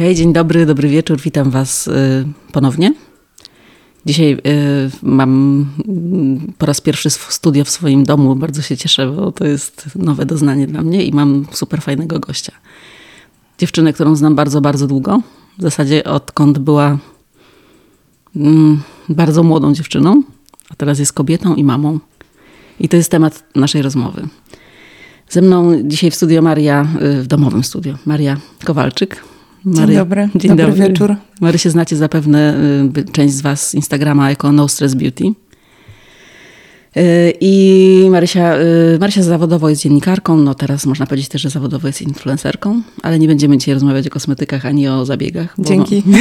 Hej, dzień dobry, dobry wieczór, witam Was y, ponownie. Dzisiaj y, mam y, po raz pierwszy studio w swoim domu. Bardzo się cieszę, bo to jest nowe doznanie dla mnie i mam super fajnego gościa. Dziewczynę, którą znam bardzo, bardzo długo. W zasadzie odkąd była mm, bardzo młodą dziewczyną, a teraz jest kobietą i mamą. I to jest temat naszej rozmowy. Ze mną dzisiaj w studio Maria, y, w domowym studio, Maria Kowalczyk. Maria, dzień dobry, dzień dobry, dobry wieczór. Marysię znacie zapewne, y, część z was z Instagrama jako No Stress Beauty. Y, I Marysia, Marysia zawodowo jest dziennikarką, no teraz można powiedzieć też, że zawodowo jest influencerką, ale nie będziemy dzisiaj rozmawiać o kosmetykach ani o zabiegach. Dzięki. No,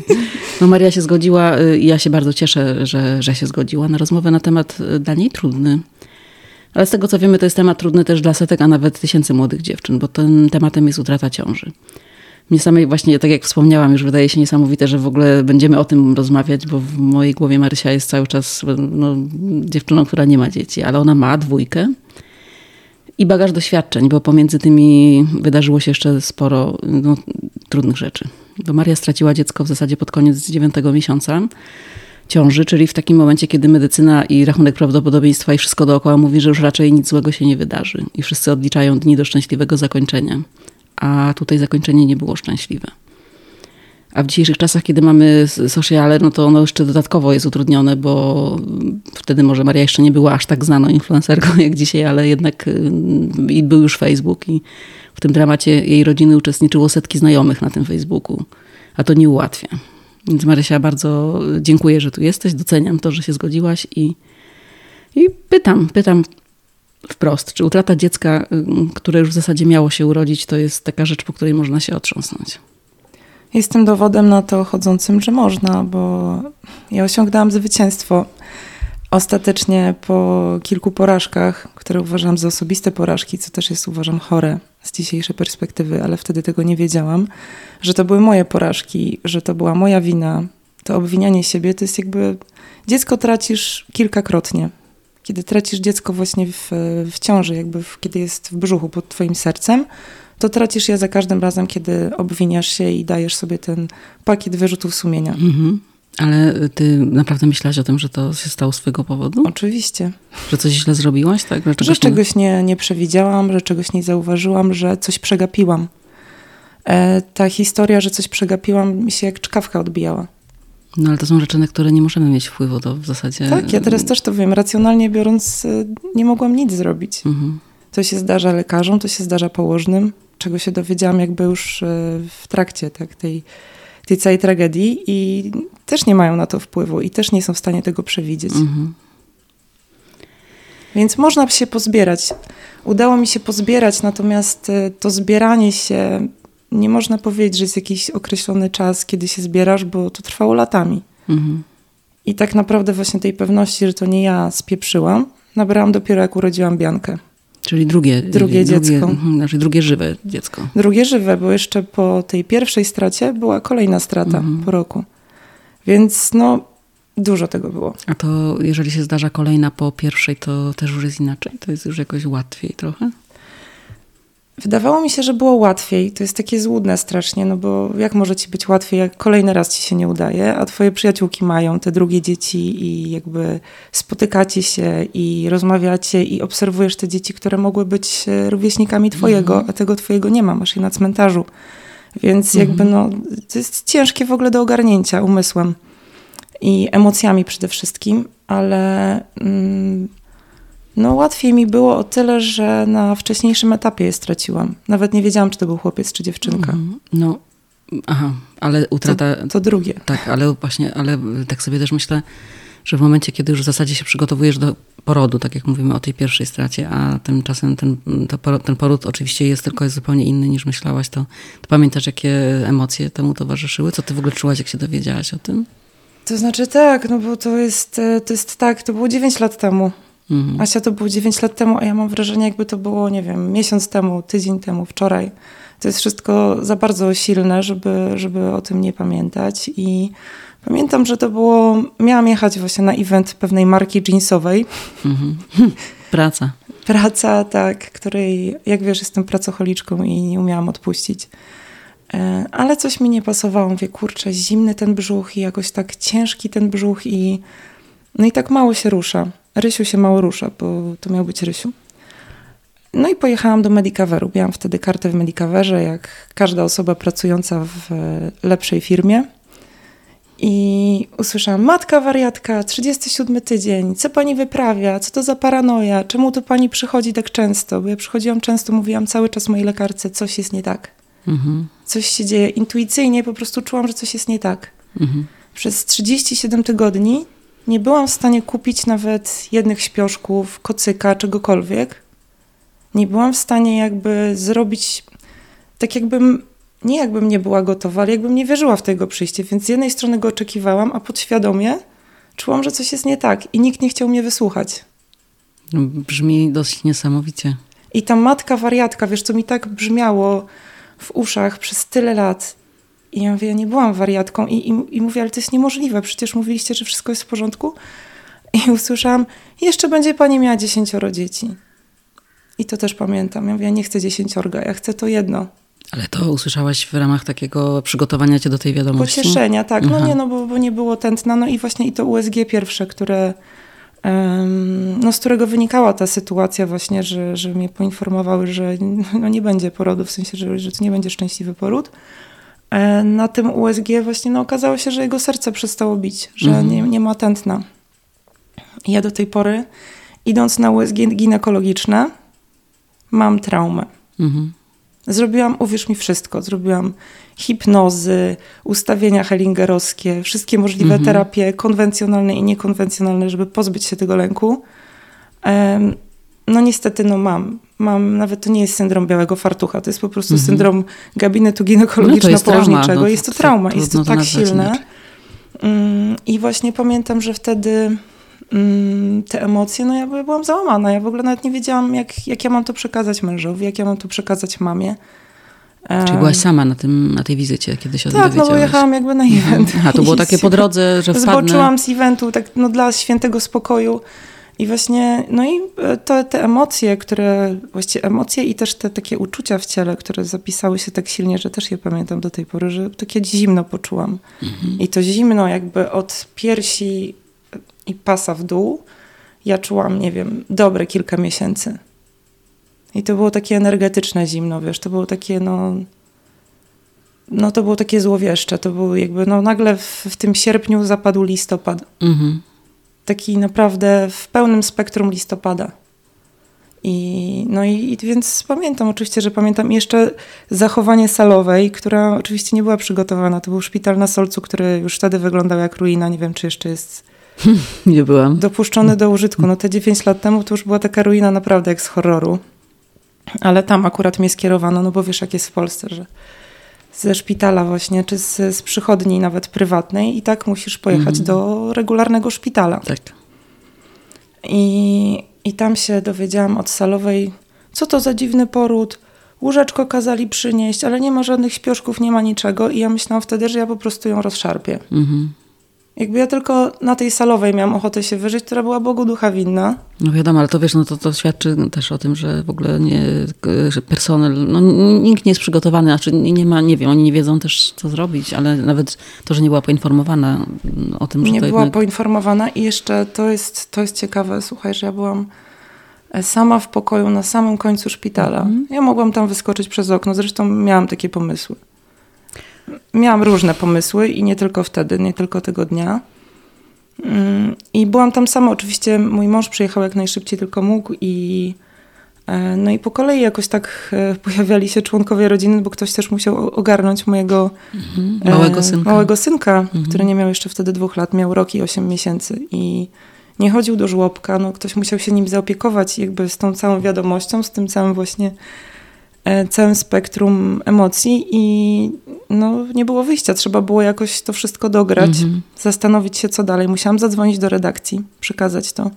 no Maria się zgodziła i ja się bardzo cieszę, że, że się zgodziła na rozmowę na temat dla niej trudny. Ale z tego co wiemy, to jest temat trudny też dla setek, a nawet tysięcy młodych dziewczyn, bo tym tematem jest utrata ciąży. Mnie samej właśnie, tak jak wspomniałam, już wydaje się niesamowite, że w ogóle będziemy o tym rozmawiać, bo w mojej głowie Marysia jest cały czas no, dziewczyną, która nie ma dzieci, ale ona ma dwójkę i bagaż doświadczeń, bo pomiędzy tymi wydarzyło się jeszcze sporo no, trudnych rzeczy. Bo Maria straciła dziecko w zasadzie pod koniec dziewiątego miesiąca ciąży, czyli w takim momencie, kiedy medycyna i rachunek prawdopodobieństwa i wszystko dookoła mówi, że już raczej nic złego się nie wydarzy i wszyscy odliczają dni do szczęśliwego zakończenia. A tutaj zakończenie nie było szczęśliwe. A w dzisiejszych czasach, kiedy mamy sociale, no to ono jeszcze dodatkowo jest utrudnione, bo wtedy może Maria jeszcze nie była aż tak znaną influencerką jak dzisiaj, ale jednak y, i był już Facebook i w tym dramacie jej rodziny uczestniczyło setki znajomych na tym Facebooku. A to nie ułatwia. Więc Marysia, bardzo dziękuję, że tu jesteś. Doceniam to, że się zgodziłaś i, i pytam, pytam wprost, czy utrata dziecka, y, które już w zasadzie miało się urodzić, to jest taka rzecz, po której można się otrząsnąć? Jestem dowodem na to chodzącym, że można, bo ja osiągnęłam zwycięstwo. Ostatecznie po kilku porażkach, które uważam za osobiste porażki, co też jest uważam chore z dzisiejszej perspektywy, ale wtedy tego nie wiedziałam, że to były moje porażki, że to była moja wina. To obwinianie siebie to jest jakby dziecko tracisz kilkakrotnie. Kiedy tracisz dziecko właśnie w, w ciąży, jakby w, kiedy jest w brzuchu pod twoim sercem, to tracisz je za każdym razem, kiedy obwiniasz się i dajesz sobie ten pakiet wyrzutów sumienia. Mhm. Ale ty naprawdę myślałaś o tym, że to się stało z twojego powodu? Oczywiście. Że coś źle zrobiłaś, tak? Że czegoś, że czegoś nie, nie przewidziałam, że czegoś nie zauważyłam, że coś przegapiłam. E, ta historia, że coś przegapiłam, mi się jak czkawka odbijała. No ale to są rzeczy, na które nie możemy mieć wpływu, to w zasadzie... Tak, ja teraz też to wiem. Racjonalnie biorąc, e, nie mogłam nic zrobić. Mhm. To się zdarza lekarzom, to się zdarza położnym, czego się dowiedziałam jakby już e, w trakcie tak, tej tej całej tragedii i też nie mają na to wpływu i też nie są w stanie tego przewidzieć. Mhm. Więc można się pozbierać. Udało mi się pozbierać, natomiast e, to zbieranie się nie można powiedzieć, że jest jakiś określony czas, kiedy się zbierasz, bo to trwało latami. Mhm. I tak naprawdę właśnie tej pewności, że to nie ja spieprzyłam, nabrałam dopiero jak urodziłam Biankę. Czyli drugie, drugie dziecko. Mhm, znaczy drugie żywe dziecko. Drugie żywe, bo jeszcze po tej pierwszej stracie była kolejna strata mhm. po roku. Więc no, dużo tego było. A to jeżeli się zdarza kolejna po pierwszej, to też już jest inaczej? To jest już jakoś łatwiej trochę? Wydawało mi się, że było łatwiej. To jest takie złudne strasznie, no bo jak może ci być łatwiej, jak kolejny raz ci się nie udaje, a twoje przyjaciółki mają te drugie dzieci i jakby spotykacie się i rozmawiacie i obserwujesz te dzieci, które mogły być e, rówieśnikami twojego, mhm. a tego twojego nie ma, masz je na cmentarzu. Więc mhm. jakby no, to jest ciężkie w ogóle do ogarnięcia umysłem i emocjami przede wszystkim, ale... No łatwiej mi było o tyle, że na wcześniejszym etapie je straciłam. Nawet nie wiedziałam, czy to był chłopiec, czy dziewczynka. Mm, no, aha, ale utrata... To, to, drugie. Tak, ale właśnie, ale tak sobie też myślę, że w momencie, kiedy już w zasadzie się przygotowujesz do porodu, tak jak mówimy o tej pierwszej stracie, a tymczasem ten, to, ten poród oczywiście jest tylko jest zupełnie inny niż myślałaś, to, to pamiętasz, jakie emocje temu towarzyszyły? Co ty w ogóle czułaś, jak się dowiedziałaś o tym? To znaczy tak, no bo to jest, to jest tak, to było 9 lat temu. Mhm. Asia to było 9 lat temu, a ja mam wrażenie, jakby to było, nie wiem, miesiąc temu, tydzień temu, wczoraj. To jest wszystko za bardzo silne, żeby, żeby o tym nie pamiętać. I pamiętam, że to było. Miałam jechać właśnie na event pewnej marki jeansowej. Mhm. Praca. praca, tak, której, jak wiesz, jestem pracocholiczką i nie umiałam odpuścić. E, ale coś mi nie pasowało. Mówię, kurczę, zimny ten brzuch i jakoś tak ciężki ten brzuch i no i tak mało się rusza. Rysiu się mało rusza, bo to miał być Rysiu. No i pojechałam do Medicaveru. Miałam wtedy kartę w Medicaverze, jak każda osoba pracująca w lepszej firmie. I usłyszałam, matka wariatka, 37 tydzień, co pani wyprawia, co to za paranoja, czemu tu pani przychodzi tak często? Bo ja przychodziłam często, mówiłam cały czas mojej lekarce, coś jest nie tak. Mhm. Coś się dzieje. Intuicyjnie po prostu czułam, że coś jest nie tak. Mhm. Przez 37 tygodni nie byłam w stanie kupić nawet jednych śpioszków, kocyka, czegokolwiek. Nie byłam w stanie jakby zrobić tak jakbym nie jakbym nie była gotowa, ale jakbym nie wierzyła w tego przyjście. Więc z jednej strony go oczekiwałam, a podświadomie czułam, że coś jest nie tak i nikt nie chciał mnie wysłuchać. Brzmi dosyć niesamowicie. I ta matka wariatka, wiesz, co mi tak brzmiało w uszach przez tyle lat. I ja mówię, ja nie byłam wariatką. I, i, I mówię, ale to jest niemożliwe, przecież mówiliście, że wszystko jest w porządku. I usłyszałam, jeszcze będzie pani miała dziesięcioro dzieci. I to też pamiętam. Ja mówię, ja nie chcę dziesięciorga, ja chcę to jedno. Ale to usłyszałaś w ramach takiego przygotowania cię do tej wiadomości? Pocieszenia, tak. No nie, no bo, bo nie było tętna. No i właśnie i to USG pierwsze, które, um, no z którego wynikała ta sytuacja właśnie, że, że mnie poinformowały, że no nie będzie porodu, w sensie, że, że to nie będzie szczęśliwy poród. E, na tym USG właśnie no, okazało się, że jego serce przestało bić, że mhm. nie, nie ma tętna. Ja do tej pory, idąc na USG ginekologiczne, mam traumę. Mhm. Zrobiłam, uwierz mi, wszystko. Zrobiłam hipnozy, ustawienia hellingerowskie, wszystkie możliwe mhm. terapie konwencjonalne i niekonwencjonalne, żeby pozbyć się tego lęku. Um, no niestety, no mam. Mam, nawet to nie jest syndrom białego fartucha, to jest po prostu mhm. syndrom gabinetu ginekologiczno-położniczego. No jest, jest, to trauma, jest to tak silne. Um, I właśnie pamiętam, że wtedy Mm, te emocje, no ja byłam załamana. Ja w ogóle nawet nie wiedziałam, jak, jak ja mam to przekazać mężowi, jak ja mam to przekazać mamie. Czyli byłaś sama na, tym, na tej wizycie, kiedy się Tak, no bo jechałam jakby na mhm. event. A to było takie po drodze, że wpadnę... Zboczyłam z eventu, tak no dla świętego spokoju. I właśnie, no i e, to, te emocje, które, właściwie emocje i też te takie uczucia w ciele, które zapisały się tak silnie, że też je pamiętam do tej pory, że takie zimno poczułam. Mhm. I to zimno jakby od piersi i pasa w dół, ja czułam, nie wiem, dobre kilka miesięcy. I to było takie energetyczne zimno, wiesz, to było takie, no, no to było takie złowieszcze, to było jakby, no nagle w, w tym sierpniu zapadł listopad. Mhm. Taki naprawdę w pełnym spektrum listopada. I, no i, i, więc pamiętam oczywiście, że pamiętam jeszcze zachowanie salowej, która oczywiście nie była przygotowana. To był szpital na Solcu, który już wtedy wyglądał jak ruina. Nie wiem, czy jeszcze jest Nie byłam. Dopuszczony do użytku. No te 9 lat temu to już była taka ruina naprawdę jak z horroru. Ale tam akurat mnie skierowano, no bo wiesz jak jest w Polsce, że ze szpitala właśnie, czy z, z przychodni nawet prywatnej i tak musisz pojechać mhm. do regularnego szpitala. Tak. I, I tam się dowiedziałam od salowej, co to za dziwny poród, łóżeczko kazali przynieść, ale nie ma żadnych śpioszków, nie ma niczego i ja myślałam wtedy, że ja po prostu ją rozszarpię. Mhm. Jakby ja tylko na tej salowej miałam ochotę się wyżyć, która była Bogu ducha winna. No wiadomo, ale to wiesz, no to, to świadczy też o tym, że w ogóle nie, że personel, no nikt nie jest przygotowany, znaczy nie ma, nie wiem, oni nie wiedzą też co zrobić, ale nawet to, że nie była poinformowana o tym, że Nie to była jednak... poinformowana i jeszcze to jest, to jest ciekawe, słuchaj, że ja byłam e, sama w pokoju na samym końcu szpitala. Mhm. Ja mogłam tam wyskoczyć przez okno, zresztą miałam takie pomysły miałam różne pomysły i nie tylko wtedy, nie tylko tego dnia. Mm, I byłam tam sama. Oczywiście mój mąż przyjechał jak najszybciej tylko mógł i e, no i po kolei jakoś tak e, pojawiali się członkowie rodziny, bo ktoś też musiał ogarnąć mojego mhm. małego synka, małego synka mhm. który nie miał jeszcze wtedy dwóch lat, miał rok i osiem miesięcy i nie chodził do żłobka, no ktoś musiał się nim zaopiekować jakby z tą całą wiadomością, z tym całym właśnie E, całym spektrum emocji i no, nie było wyjścia. Trzeba było jakoś to wszystko dograć, -hmm. zastanowić się, co dalej. Musiałam zadzwonić do redakcji, przekazać to.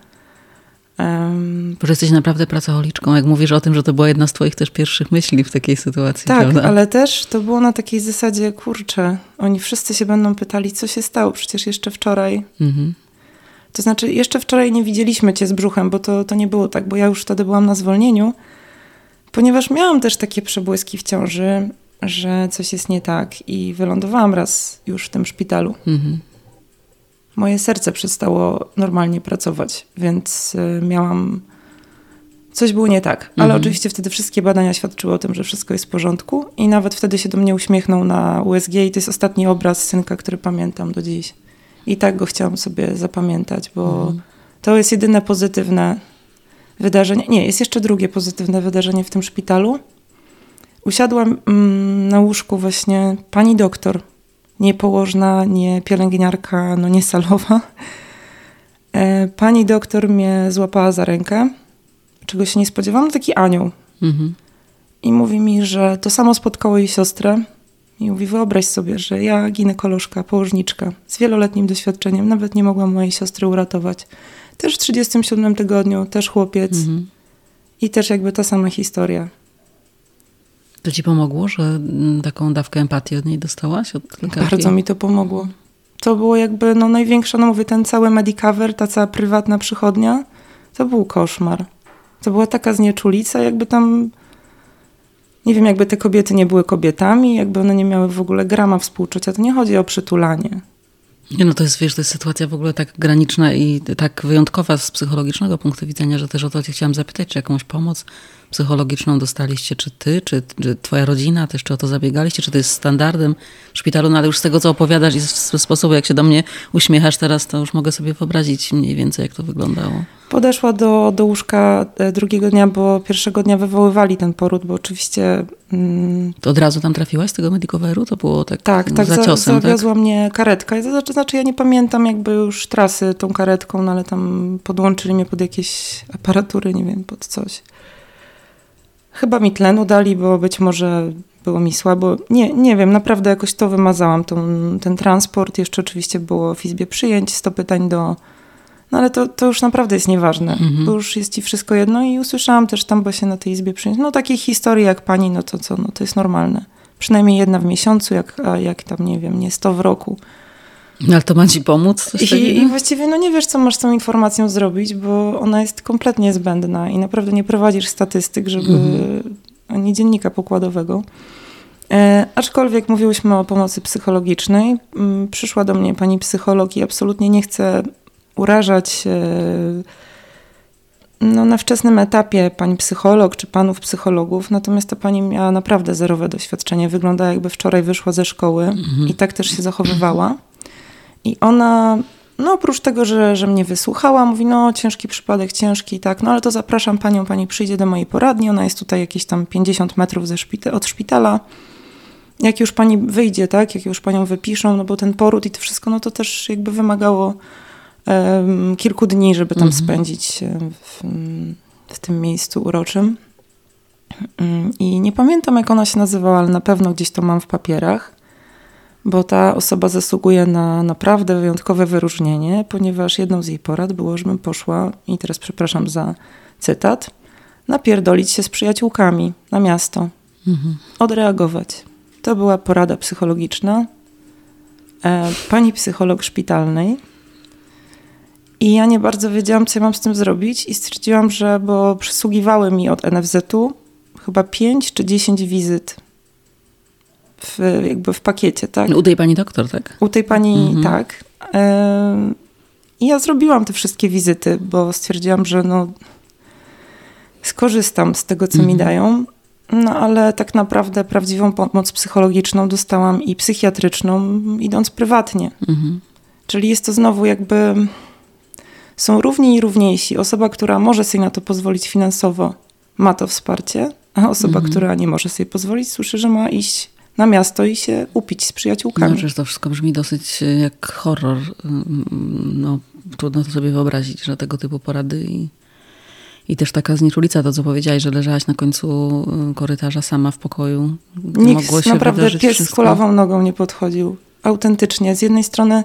Um, Bo jesteś naprawdę pracocholiczką, jak mówisz o tym, że to była jedna z twoich też pierwszych myśli w takiej sytuacji, Tak, prawda? ale też to było na takiej zasadzie, kurczę, oni wszyscy się będą pytali, co się stało, przecież jeszcze wczoraj -hmm. To znaczy, jeszcze wczoraj nie widzieliśmy cię z brzuchem, bo to, to nie było tak, bo ja już wtedy byłam na zwolnieniu, ponieważ miałam też takie przebłyski w ciąży, że coś jest nie tak i wylądowałam raz już w tym szpitalu. Mhm. Moje serce przestało normalnie pracować, więc y, miałam. Coś było nie tak, ale mhm. oczywiście wtedy wszystkie badania świadczyły o tym, że wszystko jest w porządku i nawet wtedy się do mnie uśmiechnął na USG i to jest ostatni obraz synka, który pamiętam do dziś. I tak go chciałam sobie zapamiętać, bo mhm. to jest jedyne pozytywne wydarzenie. Nie, jest jeszcze drugie pozytywne wydarzenie w tym szpitalu. Usiadłam mm, na łóżku właśnie pani doktor, nie położna, nie pielęgniarka, no nie salowa. E, pani doktor mnie złapała za rękę, czego się nie spodziewałam, taki anioł. Mhm. I mówi mi, że to samo spotkało jej siostrę. I mówi, wyobraź sobie, że ja, ginekolożka, położniczka, z wieloletnim doświadczeniem, nawet nie mogłam mojej siostry uratować. Też w 37 tygodniu, też chłopiec. Mhm. I też jakby ta sama historia. To ci pomogło, że mm, taką dawkę empatii od niej dostałaś? Od lekarki? Bardzo mi to pomogło. To było jakby no, największa, no mówię, ten cały Medicover, ta cała prywatna przychodnia, to był koszmar. To była taka znieczulica, jakby tam, nie wiem, jakby te kobiety nie były kobietami, jakby one nie miały w ogóle grama współczucia. To nie chodzi o przytulanie. Nie, no to jest, wiesz, to jest sytuacja w ogóle tak graniczna i tak wyjątkowa z psychologicznego punktu widzenia, że też o to cię chciałam zapytać, czy jakąś pomoc psychologiczną dostaliście, czy ty, czy, czy twoja rodzina też, czy o to zabiegaliście, czy to jest standardem w szpitalu, no ale już z tego, co opowiadasz i z sposobu, jak się do mnie uśmiechasz teraz, to już mogę sobie wyobrazić mniej więcej, jak to wyglądało. Podeszła do, do łóżka e, drugiego dnia, bo pierwszego dnia wywoływali ten poród, bo oczywiście... Mm, to od razu tam trafiłaś z tego medicoveru? To było tak Tak, tak, za, ciosem, tak? zawiozła tak? mnie karetka. To znaczy, znaczy, ja nie pamiętam jakby już trasy tą karetką, no ale tam podłączyli mnie pod jakieś aparatury, nie wiem, pod coś. Chyba mi tlenu dali, bo być może było mi słabo. Nie, nie wiem, naprawdę jakoś to wymazałam, tą, ten transport. Jeszcze oczywiście było w Izbie Przyjęć 100 pytań do... No ale to, to już naprawdę jest nieważne, mhm. bo już jest ci wszystko jedno i usłyszałam też tam właśnie na tej Izbie Przyjęć, no takiej historii jak pani, no to co, no to jest normalne. Przynajmniej jedna w miesiącu, jak, a jak tam, nie wiem, nie 100 w roku. No, ale to ma ci pomóc? I, I, właściwie no nie wiesz, co masz z tą informacją zrobić, bo ona jest kompletnie zbędna i naprawdę nie prowadzisz statystyk, żeby mhm. ani dziennika pokładowego. E, aczkolwiek mówiłyśmy o pomocy psychologicznej. Mm, przyszła do mnie pani psycholog i absolutnie nie chcę urażać e, no, na wczesnym etapie pani psycholog czy panów psychologów, natomiast ta pani miała naprawdę zerowe doświadczenie. Wygląda jakby wczoraj wyszła ze szkoły mhm. i tak też się zachowywała. I ona, no oprócz tego, że, że mnie wysłuchała, mówi, no ciężki przypadek, ciężki, tak, no ale to zapraszam panią, pani przyjdzie do mojej poradni, ona jest tutaj jakieś tam 50 metrów ze szpita od szpitala. Jak już pani wyjdzie, tak, jak już panią wypiszą, no bo ten poród i to wszystko, no to też jakby wymagało um, kilku dni, żeby tam mhm. spędzić w, w tym miejscu uroczym. Mm, I nie pamiętam, jak ona się nazywała, ale na pewno gdzieś to mam w papierach bo ta osoba zasługuje na naprawdę wyjątkowe wyróżnienie, ponieważ jedną z jej porad było, żebym poszła, i teraz przepraszam za cytat, napierdolić się z przyjaciółkami na miasto, mhm. odreagować. To była porada psychologiczna e, pani psycholog szpitalnej. I ja nie bardzo wiedziałam, co ja mam z tym zrobić, i stwierdziłam, że bo przysługiwały mi od NFZ-u chyba 5 czy 10 wizyt w, jakby w pakiecie, tak? U tej pani doktor, tak? U tej pani, mhm. tak. I ja zrobiłam te wszystkie wizyty, bo stwierdziłam, że no skorzystam z tego, co mhm. mi dają. No ale tak naprawdę prawdziwą pomoc psychologiczną dostałam i psychiatryczną, idąc prywatnie. Mhm. Czyli jest to znowu jakby. Są równi i równiejsi. Osoba, która może sobie na to pozwolić finansowo, ma to wsparcie, a osoba, mhm. która nie może sobie pozwolić, słyszy, że ma iść na miasto i się upić z przyjaciółkami. No, że to wszystko brzmi dosyć e, jak horror. Mm, no, trudno to sobie wyobrazić, że tego typu porady i, i też taka znieczulica, to co powiedziałaś, że leżałaś na końcu e, korytarza sama w pokoju. Nikt Mogło się naprawdę pies wszystko. z kulawą nogą nie podchodził. Autentycznie. Z jednej strony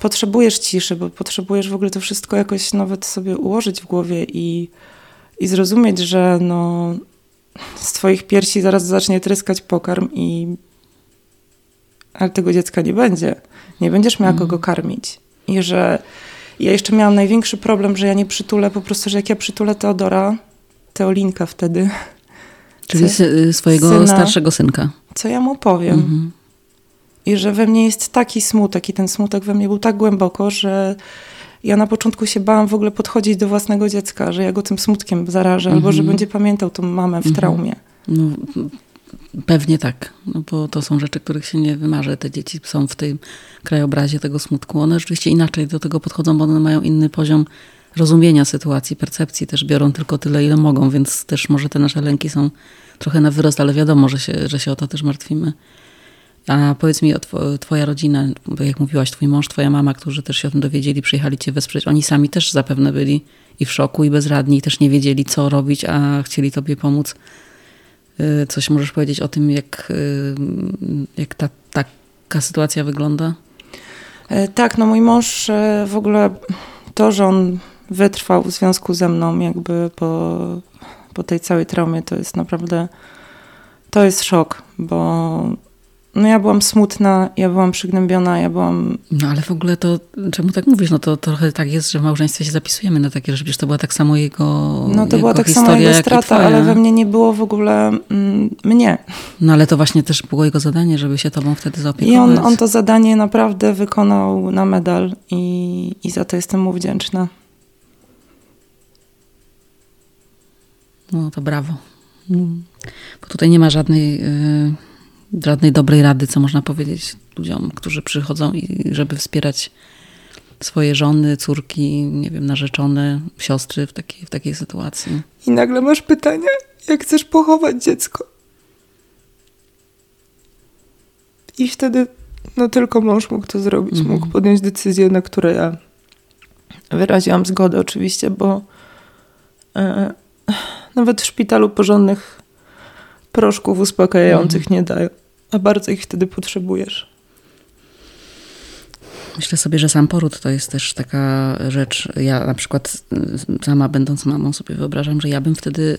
potrzebujesz ciszy, bo potrzebujesz w ogóle to wszystko jakoś nawet sobie ułożyć w głowie i, i zrozumieć, że no, z twoich piersi zaraz zacznie tryskać pokarm i ale tego dziecka nie będzie. Nie będziesz miała kogo mhm. karmić. I że Ja jeszcze miałam największy problem, że ja nie przytulę, po prostu, że jak ja przytulę Teodora, Teolinka wtedy. Czyli co, swojego syna, starszego synka. Co ja mu powiem? Mhm. I że we mnie jest taki smutek i ten smutek we mnie był tak głęboko, że ja na początku się bałam w ogóle podchodzić do własnego dziecka, że ja go tym smutkiem zarażę, mhm. albo że będzie pamiętał tą mamę w mhm. traumie. No, pewnie tak, no bo to są rzeczy, których się nie wymarzy. Te dzieci są w tym krajobrazie tego smutku. One rzeczywiście inaczej do tego podchodzą, bo one mają inny poziom rozumienia sytuacji, percepcji. Też biorą tylko tyle, ile mogą, więc też może te nasze lęki są trochę na wyrost, ale wiadomo, że się, że się o to też martwimy. A powiedz mi, twoja rodzina, jak mówiłaś, twój mąż, twoja mama, którzy też się o tym dowiedzieli, przyjechali cię wesprzeć, oni sami też zapewne byli i w szoku, i bezradni, i też nie wiedzieli, co robić, a chcieli tobie pomóc. Y, coś możesz powiedzieć o tym, jak, y, jak ta, taka sytuacja wygląda? E, tak, no mój mąż e, w ogóle to, że on wytrwał w związku ze mną jakby po, po tej całej traumie, to jest naprawdę, to jest szok, bo no ja byłam smutna, ja byłam przygnębiona, ja byłam... No ale w ogóle to, czemu tak mówisz? No to trochę tak jest, że w małżeństwie się zapisujemy na takie rzeczy, przecież to była tak samo jego No to była tak samo jego strata, ale we mnie nie było w ogóle mm, mnie. No ale to właśnie też było jego zadanie, żeby się tobą wtedy zaopiekować. I on, on to zadanie naprawdę wykonał na medal i, i za to jestem mu wdzięczna. No to brawo. Mm. Bo tutaj nie ma żadnej... Yy żadnej dobrej rady, co można powiedzieć ludziom, którzy przychodzą i żeby wspierać swoje żony, córki, nie wiem, narzeczone, siostry w takiej, w takiej sytuacji. I nagle masz pytanie, jak chcesz pochować dziecko? I wtedy no tylko mąż mógł to zrobić, mhm. mógł podjąć decyzję, na które ja wyraziłam zgodę oczywiście, bo e, nawet w szpitalu porządnych proszków uspokajających mhm. nie dają a bardzo ich wtedy potrzebujesz. Myślę sobie, że sam poród to jest też taka rzecz. Ja na przykład y, sama będąc mamą sobie wyobrażam, że ja bym wtedy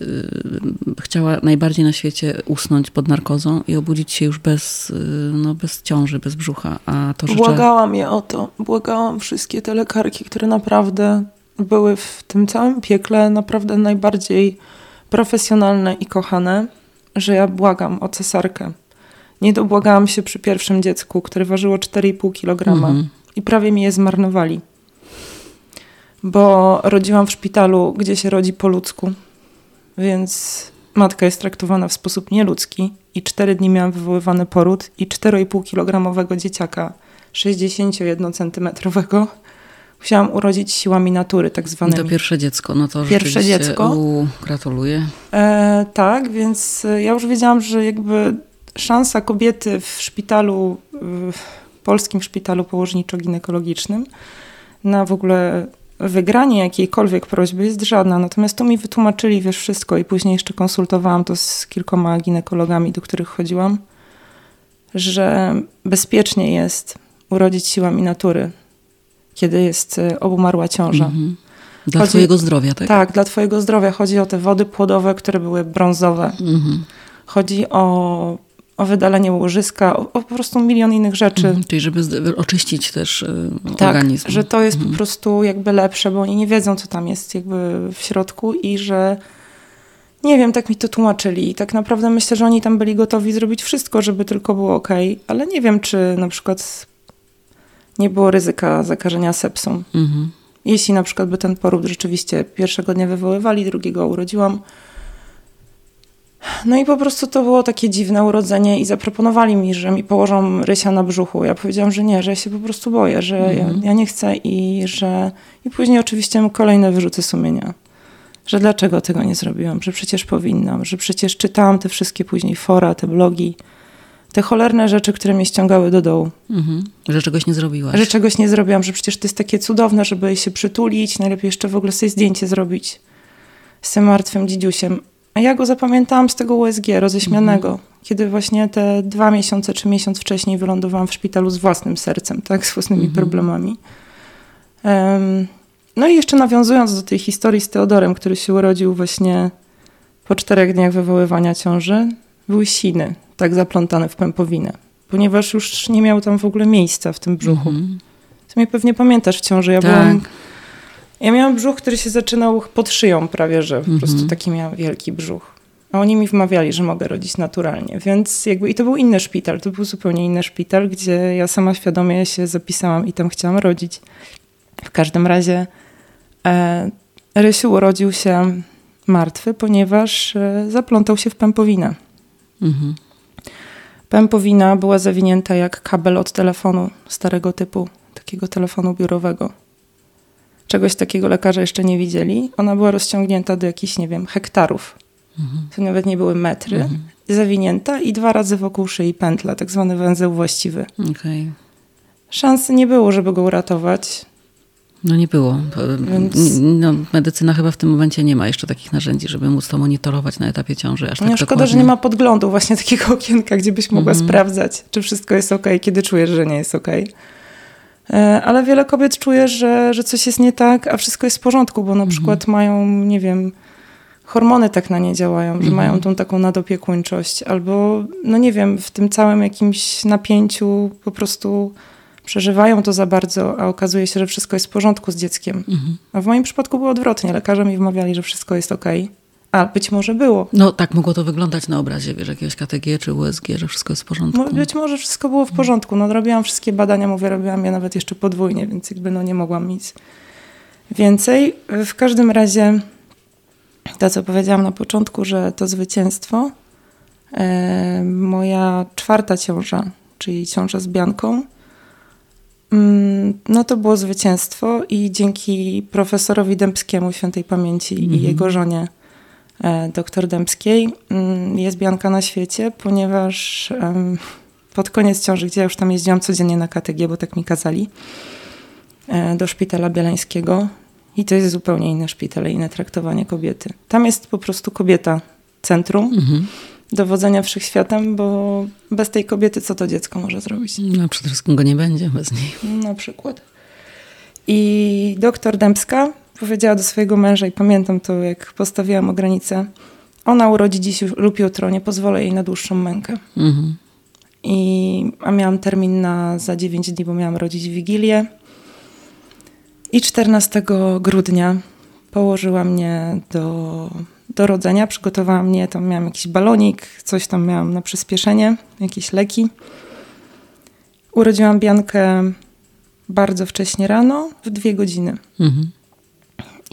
y, chciała najbardziej na świecie usnąć pod narkozą i obudzić się już bez, y, no, bez ciąży, bez brzucha. A to. Błagałam je o to. Błagałam wszystkie te lekarki, które naprawdę były w tym całym piekle naprawdę najbardziej profesjonalne i kochane, że ja błagam o cesarkę nie dobłagałam się przy pierwszym dziecku, które ważyło 4,5 kg mhm. i prawie mi je zmarnowali. Bo rodziłam w szpitalu, gdzie się rodzi po ludzku, więc matka jest traktowana w sposób nieludzki i 4 dni miałam wywoływany poród i 4,5 kg dzieciaka 61 cm musiałam urodzić siłami natury, tak zwane. To pierwsze dziecko, no to pierwsze dziecko. U, gratuluję. E, tak, więc ja już wiedziałam, że jakby szansa kobiety w szpitalu, w polskim szpitalu położniczo-ginekologicznym na w ogóle wygranie jakiejkolwiek prośby jest żadna. Natomiast tu mi wytłumaczyli, wiesz, wszystko i później jeszcze konsultowałam to z kilkoma ginekologami, do których chodziłam, że bezpiecznie jest urodzić siłami natury, kiedy jest e, obumarła ciąża. Mhm. Dla chodzi, twojego zdrowia, tak? Tak, dla twojego zdrowia. Chodzi o te wody płodowe, które były brązowe. Mhm. Chodzi o o wydalenie łożyska, o, o, po prostu milion innych rzeczy. Mhm, czyli żeby oczyścić też y, tak, organizm. że to jest mhm. po prostu jakby lepsze, bo oni nie wiedzą, co tam jest jakby w środku i że nie wiem, tak mi to tłumaczyli. I tak naprawdę myślę, że oni tam byli gotowi zrobić wszystko, żeby tylko było ok, ale nie wiem, czy na przykład nie było ryzyka zakażenia sepsą. Mhm. Jeśli na przykład by ten poród rzeczywiście pierwszego dnia wywoływali, drugiego urodziłam, no i po prostu to było takie dziwne urodzenie i zaproponowali mi, że mi położą Rysia na brzuchu. Ja powiedziałam, że nie, że ja się po prostu boję, że ja, mhm. ja, nie chcę i że... I później oczywiście kolejne wyrzuty sumienia. Że dlaczego tego nie zrobiłam, że przecież powinnam, że przecież czytałam te wszystkie później fora, te blogi, te cholerne rzeczy, które mnie ściągały do dołu. Mhm. Że czegoś nie zrobiłaś. Że czegoś nie zrobiłam, że przecież to jest takie cudowne, żeby się przytulić, najlepiej jeszcze w ogóle sobie zdjęcie zrobić z tym martwym dzidziusiem. A ja go zapamiętałam z tego USG roześmianego, mhm. kiedy właśnie te dwa miesiące czy miesiąc wcześniej wylądowałam w szpitalu z własnym sercem, tak, z własnymi mhm. problemami. Um, no i jeszcze nawiązując do tej historii z Teodorem, który się urodził właśnie po czterech dniach wywoływania ciąży, były siny, tak zaplątane w pępowinę, ponieważ już nie miał tam w ogóle miejsca w tym brzuchu. Mhm. Ty mnie pewnie pamiętasz w ciąży, ja tak. byłam Ja miałam brzuch, który się zaczynał pod szyją prawie, że po Mhm. prostu taki miałam wielki brzuch. A oni mi wmawiali, że mogę rodzić naturalnie, więc jakby i to był inny szpital, to był zupełnie inny szpital, gdzie ja sama świadomie się zapisałam i tam chciałam rodzić. W każdym razie e, Rysiu urodził się martwy, ponieważ e, zaplątał się w pępowinę. Mhm. Pępowina była zawinięta jak kabel od telefonu starego typu, takiego telefonu biurowego. Czegoś takiego lekarze jeszcze nie widzieli. Ona była rozciągnięta do jakichś, nie wiem, hektarów. Mhm. To nawet nie były metry. Mhm. Zawinięta i dwa razy wokół szyi pętla, tak zwany węzeł właściwy. Okej. Szansy nie było, żeby go uratować. No nie było. Więc- No, medycyna chyba w tym momencie nie ma jeszcze takich narzędzi, żeby móc to monitorować na etapie ciąży. Aż tak No, szkoda, że nie ma podglądu, właśnie takiego okienka, gdzie byś mogła Mhm. sprawdzać, czy wszystko jest ok, kiedy czujesz, że nie jest ok. E, Ale wiele kobiet czuje, że, że coś jest nie tak, a wszystko jest w porządku, bo na Mhm. przykład mają, nie wiem, hormony tak na nie działają, że Mhm. mają tą taką nadopiekuńczość, albo, no nie wiem, w tym całym jakimś napięciu po prostu przeżywają to za bardzo, a okazuje się, że wszystko jest w porządku z dzieckiem. Mhm. A w moim przypadku było odwrotnie. Lekarze mi wmawiali, że wszystko jest ok. A być może było. No tak mogło to wyglądać na obrazie, wiesz, jakiegoś KTG czy USG, że wszystko jest w porządku. Mo- Być może wszystko było w porządku. No, robiłam wszystkie badania, mówię, robiłam je nawet jeszcze podwójnie, więc jakby no, nie mogłam nic więcej. W każdym razie to, co powiedziałam na początku, że to zwycięstwo, e, moja czwarta ciąża, czyli ciąża z Bianką, mm, no to było zwycięstwo i dzięki profesorowi Dębskiemu świętej pamięci i Mhm. jego żonie e, doktor Dębskiej mm, jest Bianka na świecie, ponieważ pod koniec ciąży, gdzie ja już tam jeździłam codziennie na KTG, bo tak mi kazali, e, do szpitala bielańskiego i to jest zupełnie inny szpital, inne traktowanie kobiety. Tam jest po prostu kobieta centrum Mhm. dowodzenia wszechświatem, bo bez tej kobiety co to dziecko może zrobić? No przede wszystkim go nie będzie bez niej. Na przykład. I doktor Dębska powiedziała do swojego męża, i pamiętam to, jak postawiłam o granicę, ona urodzi dziś lub jutro, nie pozwolę jej na dłuższą mękę. Mhm. I, a miałam termin na za 9 dni, bo miałam rodzić Wigilię. I 14 grudnia położyła mnie do, do rodzenia. Przygotowała mnie, tam miałam jakiś balonik, coś tam miałam na przyspieszenie, jakieś leki. Urodziłam Biankę bardzo wcześnie rano, w dwie godziny. Mhm.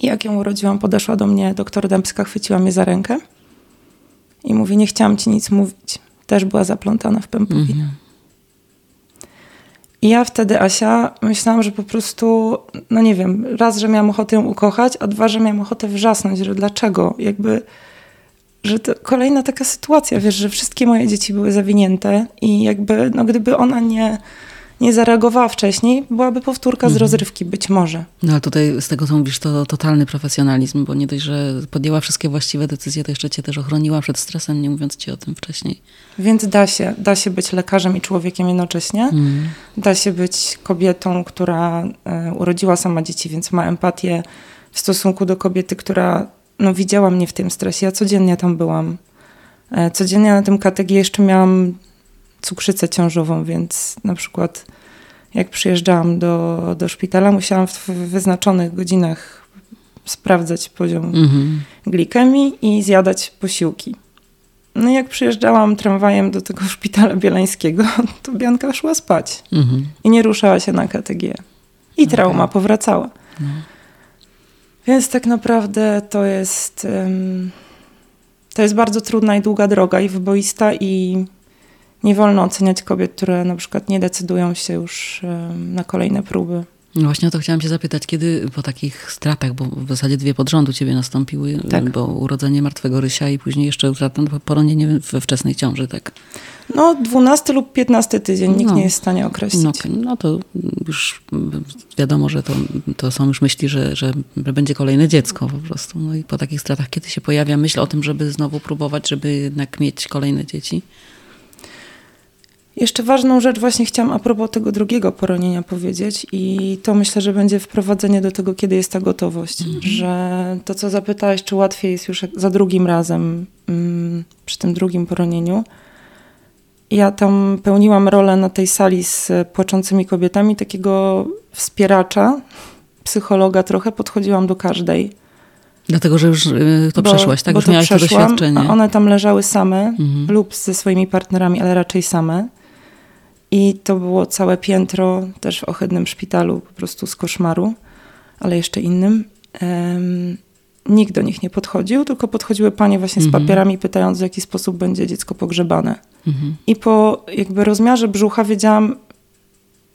I jak ją urodziłam, podeszła do mnie doktor Dębska, chwyciła mnie za rękę i mówi, nie chciałam ci nic mówić. Też była zaplątana w pępowinę. Mhm. I ja wtedy, Asia, myślałam, że po prostu, no nie wiem, raz, że miałam ochotę ją ukochać, a dwa, że miałam ochotę wrzasnąć, że dlaczego? Jakby, że to kolejna taka sytuacja, wiesz, że wszystkie moje dzieci były zawinięte i jakby, no gdyby ona nie, nie zareagowała wcześniej, byłaby powtórka z Mhm. rozrywki, być może. No ale tutaj z tego, co mówisz, to totalny profesjonalizm, bo nie dość, że podjęła wszystkie właściwe decyzje, to jeszcze cię też ochroniła przed stresem, nie mówiąc ci o tym wcześniej. Więc da się, da się być lekarzem i człowiekiem jednocześnie. Mhm. Da się być kobietą, która e, urodziła sama dzieci, więc ma empatię w stosunku do kobiety, która no, widziała mnie w tym stresie. Ja codziennie tam byłam. E, codziennie na tym KTG jeszcze miałam cukrzycę ciążową, więc na przykład jak przyjeżdżałam do, do szpitala, musiałam w wyznaczonych godzinach sprawdzać poziom Mhm. glikemii i zjadać posiłki. No i jak przyjeżdżałam tramwajem do tego szpitala bielańskiego, to Bianka szła spać Mhm. i nie ruszała się na KTG. I trauma powracała. No. Więc tak naprawdę to jest, to jest bardzo trudna i długa droga i wyboista i nie wolno oceniać kobiet, które na przykład nie decydują się już na kolejne próby. No właśnie o to chciałam cię zapytać, kiedy po takich stratach, bo w zasadzie dwie pod rząd u ciebie nastąpiły, Tak. bo urodzenie martwego rysia i później jeszcze utrata, poronienie we wczesnej ciąży, tak? No 12 lub 15 tydzień, nikt No. nie jest w stanie określić. No, no to już wiadomo, że to, to są już myśli, że, że będzie kolejne dziecko po prostu. No i po takich stratach, kiedy się pojawia myśl o tym, żeby znowu próbować, żeby jednak mieć kolejne dzieci? Jeszcze ważną rzecz właśnie chciałam a propos tego drugiego poronienia powiedzieć i to myślę, że będzie wprowadzenie do tego, kiedy jest ta gotowość. Że to, co zapytałeś, czy łatwiej jest już za drugim razem mm, przy tym drugim poronieniu. Ja tam pełniłam rolę na tej sali z płaczącymi kobietami takiego wspieracza psychologa trochę, podchodziłam do każdej. Dlatego, że już y, to bo, przeszłaś, tak? Bo Już miałaś to doświadczenie. one tam leżały same Mhm. lub ze swoimi partnerami, ale raczej same. I to było całe piętro też w ohydnym szpitalu, po prostu z koszmaru, ale jeszcze innym. Em, nikt do nich nie podchodził, tylko podchodziły panie właśnie z Mhm. papierami, pytając w jaki sposób będzie dziecko pogrzebane. Mhm. I po jakby rozmiarze brzucha wiedziałam,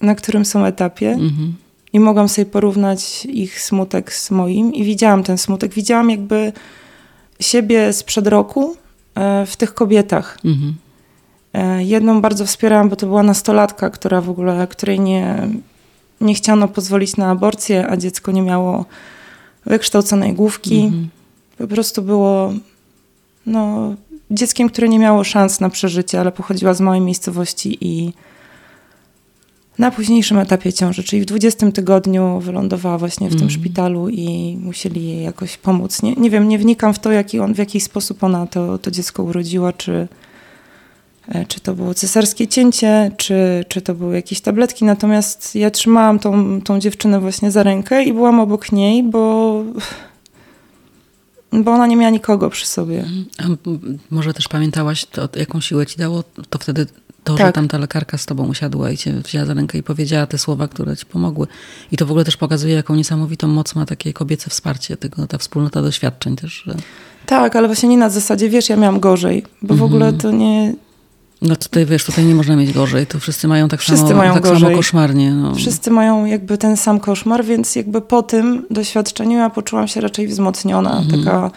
na którym są etapie Mhm. i mogłam sobie porównać ich smutek z moim i widziałam ten smutek. Widziałam jakby siebie sprzed roku e, w tych kobietach. Mhm. E, Jedną bardzo wspierałam, bo to była nastolatka, która w ogóle, której nie, nie chciano pozwolić na aborcję, a dziecko nie miało wykształconej główki. Mhm. Po prostu było no, dzieckiem, które nie miało szans na przeżycie, ale pochodziła z małej miejscowości i na późniejszym etapie ciąży, czyli w 20 tygodniu wylądowała właśnie w tym Mhm. szpitalu i musieli jej jakoś pomóc. Nie, nie wiem, nie wnikam w to, jaki on, w jaki sposób ona to, to dziecko urodziła, czy, czy to było cesarskie cięcie, czy, czy to były jakieś tabletki. Natomiast ja trzymałam tą, tą dziewczynę właśnie za rękę i byłam obok niej, bo, bo ona nie miała nikogo przy sobie. A może też pamiętałaś, to, jaką siłę ci dało to wtedy to, że Tak. tam ta lekarka z tobą usiadła i cię wzięła za rękę i powiedziała te słowa, które ci pomogły. I to w ogóle też pokazuje, jaką niesamowitą moc ma takie kobiece wsparcie, tego, ta wspólnota doświadczeń też. Że... Tak, ale właśnie nie na zasadzie, wiesz, ja miałam gorzej, bo w Mhm. ogóle to nie... No tutaj wiesz, tutaj nie można mieć gorzej, to wszyscy mają tak Wszyscy samo, mają tak samo gorzej. koszmarnie. No. Wszyscy mają jakby ten sam koszmar, więc jakby po tym doświadczeniu ja poczułam się raczej wzmocniona, Mhm. taka...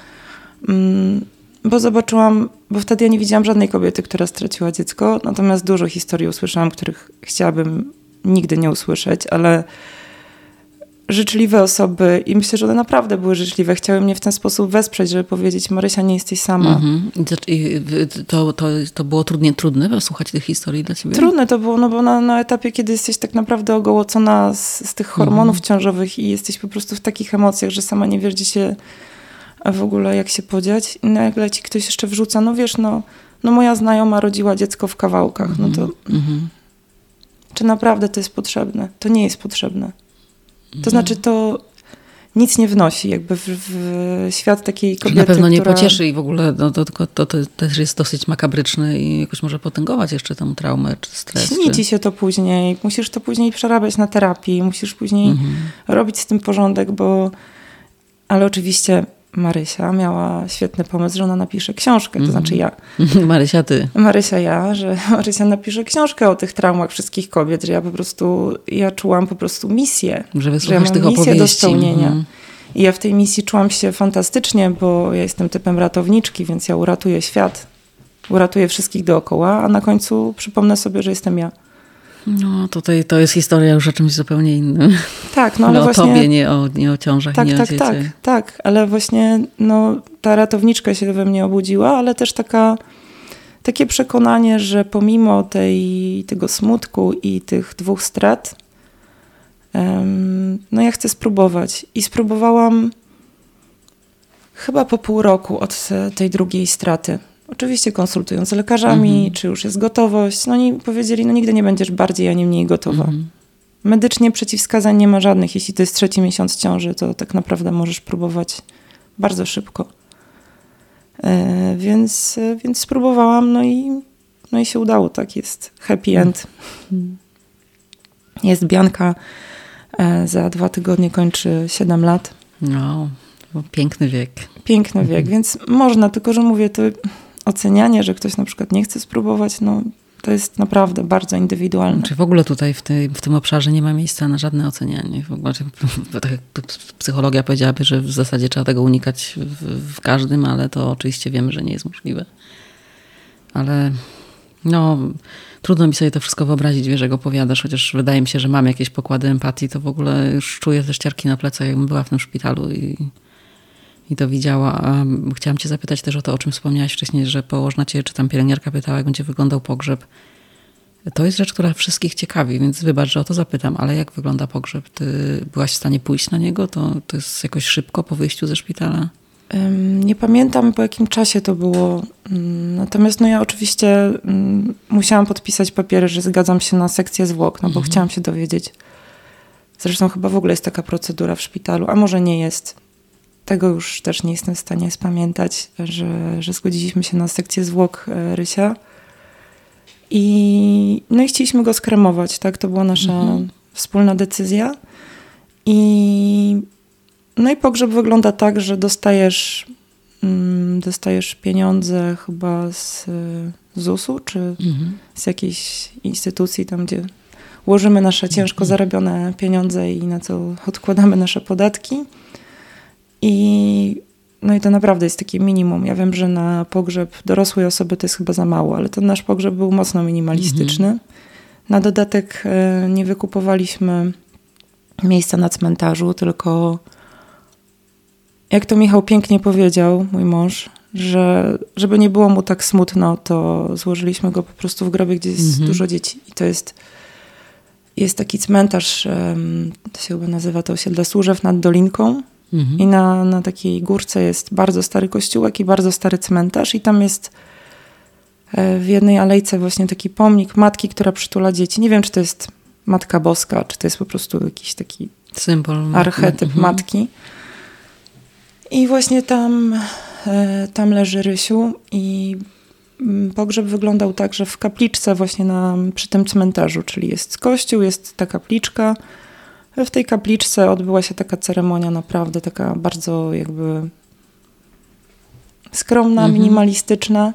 Mm, bo zobaczyłam, bo wtedy ja nie widziałam żadnej kobiety, która straciła dziecko, natomiast dużo historii usłyszałam, których chciałabym nigdy nie usłyszeć, ale życzliwe osoby i myślę, że one naprawdę były życzliwe, chciały mnie w ten sposób wesprzeć, żeby powiedzieć Marysia, nie jesteś sama. Mhm. I to, to, to było trudnie, trudne słuchać tych historii dla ciebie? Trudne to było, no bo na, na etapie, kiedy jesteś tak naprawdę ogołocona z, z tych hormonów Mhm. ciążowych i jesteś po prostu w takich emocjach, że sama nie wiesz, gdzie się w ogóle jak się podziać. I nagle ci ktoś jeszcze wrzuca, no wiesz, no, no moja znajoma rodziła dziecko w kawałkach. No to Mhm. czy naprawdę to jest potrzebne? To nie jest potrzebne. To znaczy to nic nie wnosi jakby w, w świat takiej kobiety, Na pewno nie która... pocieszy i w ogóle no, to, to, to, też jest dosyć makabryczne i jakoś może potęgować jeszcze tę traumę czy stres. Śni ci się to później, musisz to później przerabiać na terapii, musisz później Mhm. robić z tym porządek, bo. Ale oczywiście Marysia miała świetny pomysł, że ona napisze książkę, to Mhm. znaczy ja. Marysia, ty. Marysia ja, że Marysia napisze książkę o tych traumach wszystkich kobiet, że ja po prostu, ja czułam po prostu misję. Że Że ja wysłuchasz mam tych misję opowieści. do spełnienia. Mhm. I ja w tej misji czułam się fantastycznie, bo ja jestem typem ratowniczki, więc ja uratuję świat. Uratuję wszystkich dookoła, a na końcu przypomnę sobie, że jestem ja. No tutaj to jest historia już o czymś zupełnie innym. Tak, no ale ale o właśnie... tobie, nie o, nie o ciążach, Tak, nie tak, o tak, dzieciach. tak, ale właśnie no, ta ratowniczka się we mnie obudziła, ale też taka, takie przekonanie, że pomimo tej, tego smutku i tych dwóch strat, em, no ja chcę spróbować. I spróbowałam chyba po pół roku od tej drugiej straty. Oczywiście konsultując z lekarzami, Mhm. czy już jest gotowość. No oni powiedzieli, no nigdy nie będziesz bardziej ani mniej gotowa. Mhm. Medycznie przeciwwskazań nie ma żadnych. Jeśli to jest trzeci miesiąc ciąży, to tak naprawdę możesz próbować bardzo szybko. E, więc, e, więc spróbowałam, no i, no i się udało. Tak jest. Happy end. Jest Bianka. E, za dwa tygodnie kończy 7 lat. No, piękny wiek. Piękny wiek, więc można, tylko że mówię, to ocenianie, że ktoś na przykład nie chce spróbować, no to jest naprawdę bardzo indywidualne. Czy w ogóle tutaj w, tej, w tym obszarze nie ma miejsca na żadne ocenianie? W ogóle, tak jak psychologia powiedziałaby, że w zasadzie trzeba tego unikać w, w każdym, ale to oczywiście wiemy, że nie jest możliwe. Ale no, trudno mi sobie to wszystko wyobrazić, wiesz, jak opowiadasz, chociaż wydaje mi się, że mam jakieś pokłady empatii, to w ogóle już czuję te ścierki na plecach, jakbym była w tym szpitalu i, i to widziała. A chciałam cię zapytać też o to, o czym wspomniałaś wcześniej, że położna cię, czy tam pielęgniarka pytała, jak będzie wyglądał pogrzeb. To jest rzecz, która wszystkich ciekawi, więc wybacz, że o to zapytam, ale jak wygląda pogrzeb? Ty byłaś w stanie pójść na niego? To, to jest jakoś szybko po wyjściu ze szpitala? Nie pamiętam po jakim czasie to było. Ym, Natomiast no ja oczywiście ym, musiałam podpisać papiery, że zgadzam się na sekcję zwłok, no bo Mhm. chciałam się dowiedzieć, Zresztą chyba w ogóle jest taka procedura w szpitalu, a może nie jest. Tego już też nie jestem w stanie spamiętać, że, że zgodziliśmy się na sekcję zwłok e, Rysia. I, no i chcieliśmy go skremować, tak? To była nasza mhm. wspólna decyzja. I, no i pogrzeb wygląda tak, że dostajesz, mm, dostajesz pieniądze chyba z ZUS-u, czy mhm. z jakiejś instytucji tam, gdzie łożymy nasze ciężko mhm. zarobione pieniądze i na co odkładamy nasze podatki. I no i to naprawdę jest takie minimum. Ja wiem, że na pogrzeb dorosłej osoby to jest chyba za mało, ale ten nasz pogrzeb był mocno minimalistyczny. Mhm. Na dodatek e, nie wykupowaliśmy miejsca na cmentarzu, tylko jak to Michał pięknie powiedział, mój mąż, że żeby nie było mu tak smutno, to złożyliśmy go po prostu w grobie, gdzie jest mhm. dużo dzieci. I to jest, jest taki cmentarz, to się chyba nazywa to osiedle Służew nad Dolinką. Mhm. I na, na takiej górce jest bardzo stary kościółek i bardzo stary cmentarz. I tam jest e, w jednej alejce właśnie taki pomnik matki, która przytula dzieci. Nie wiem, czy to jest Matka Boska, czy to jest po prostu jakiś taki symbol, archetyp mhm. matki. I właśnie tam, e, tam leży Rysiu i mm, pogrzeb wyglądał tak, że w kapliczce właśnie na, przy tym cmentarzu, czyli jest kościół, jest ta kapliczka. W tej kapliczce odbyła się taka ceremonia naprawdę taka bardzo jakby skromna, mhm. minimalistyczna.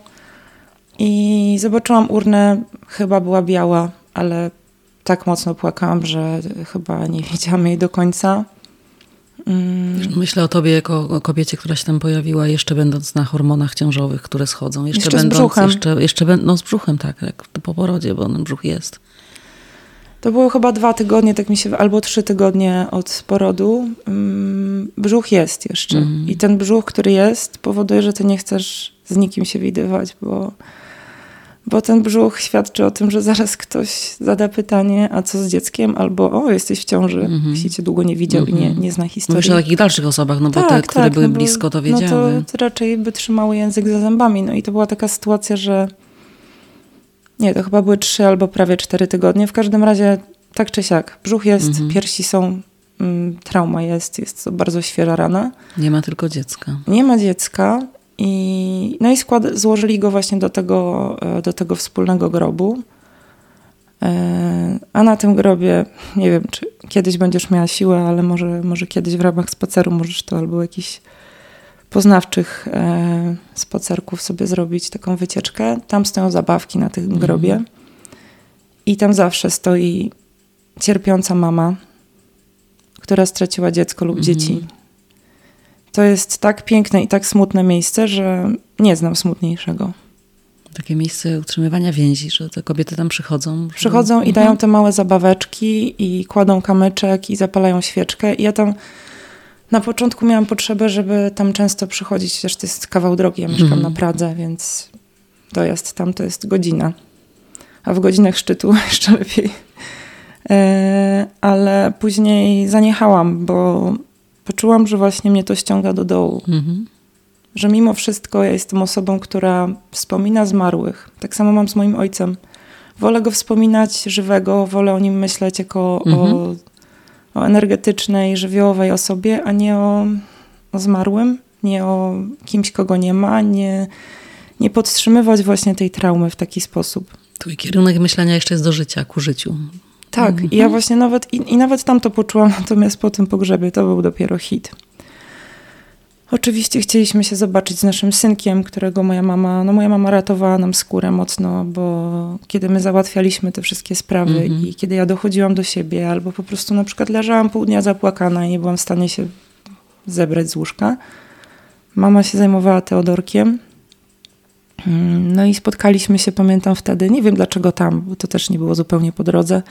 I zobaczyłam urnę, chyba była biała, ale tak mocno płakałam, że chyba nie wiedziałam jej do końca. Mm. Myślę o tobie jako o kobiecie, która się tam pojawiła, jeszcze będąc na hormonach ciążowych, które schodzą. Jeszcze, jeszcze będąc, z brzuchem. Jeszcze, jeszcze no z brzuchem, tak, jak po porodzie, bo ten brzuch jest. To było chyba dwa tygodnie, tak mi się, albo trzy tygodnie od porodu. Mm, brzuch jest jeszcze. Mm. I ten brzuch, który jest, powoduje, że ty nie chcesz z nikim się widywać, bo bo ten brzuch świadczy o tym, że zaraz ktoś zada pytanie, a co z dzieckiem, albo o, jesteś w ciąży, mm -hmm. jeśli cię długo nie widział mm -hmm. i nie, mhm. nie zna historii. Mówisz o takich dalszych osobach, no bo tak, te, które tak, były no blisko, to wiedziały. No to, to raczej by trzymały język za zębami. No i to była taka sytuacja, że nie, to chyba były trzy albo prawie cztery tygodnie. W każdym razie tak czy siak, brzuch jest, -hmm. piersi są, mm, trauma jest, jest to bardzo świeża rana. Nie ma tylko dziecka. Nie ma dziecka. I, no i skład, złożyli go właśnie do tego, e, do tego wspólnego grobu. E, a na tym grobie, nie wiem, czy kiedyś będziesz miała siłę, ale może, może kiedyś w ramach spaceru możesz to albo jakiś poznawczych e, spacerków sobie zrobić taką wycieczkę. Tam stoją zabawki na tym grobie. Mhm. I tam zawsze stoi cierpiąca mama, która straciła dziecko lub mhm. dzieci to jest tak piękne i tak smutne miejsce, że nie znam smutniejszego. Takie miejsce utrzymywania więzi, że te kobiety tam przychodzą. Przychodzą i dają te małe zabaweczki i kładą kamyczek i zapalają świeczkę. I ja tam na początku miałam potrzebę, żeby tam często przychodzić, chociaż to jest kawał drogi. Ja mieszkam mm. na Pradze, więc dojazd tam to jest godzina. A w godzinach szczytu jeszcze lepiej. E, ale później zaniechałam, bo poczułam, że właśnie mnie to ściąga do dołu. Mhm. Że mimo wszystko ja jestem osobą, która wspomina zmarłych. Tak samo mam z moim ojcem. Wolę go wspominać żywego, wolę o nim myśleć jako mhm. o, o energetycznej, żywiołowej osobie, a nie o, o zmarłym, nie o kimś, kogo nie ma, nie, nie podtrzymywać właśnie tej traumy w taki sposób. Twój kierunek myślenia jeszcze jest do życia, ku życiu. Tak, mhm. i ja właśnie nawet, i, i nawet tam to poczułam, natomiast po tym pogrzebie to był dopiero hit. Oczywiście chcieliśmy się zobaczyć z naszym synkiem, którego moja mama, no moja mama ratowała nam skórę mocno, bo kiedy my załatwialiśmy te wszystkie sprawy mm-hmm. i kiedy ja dochodziłam do siebie, albo po prostu na przykład leżałam pół dnia zapłakana i nie byłam w stanie się zebrać z łóżka, mama się zajmowała Teodorkiem. Mm, no i spotkaliśmy się, pamiętam wtedy, nie wiem dlaczego tam, bo to też nie było zupełnie po drodze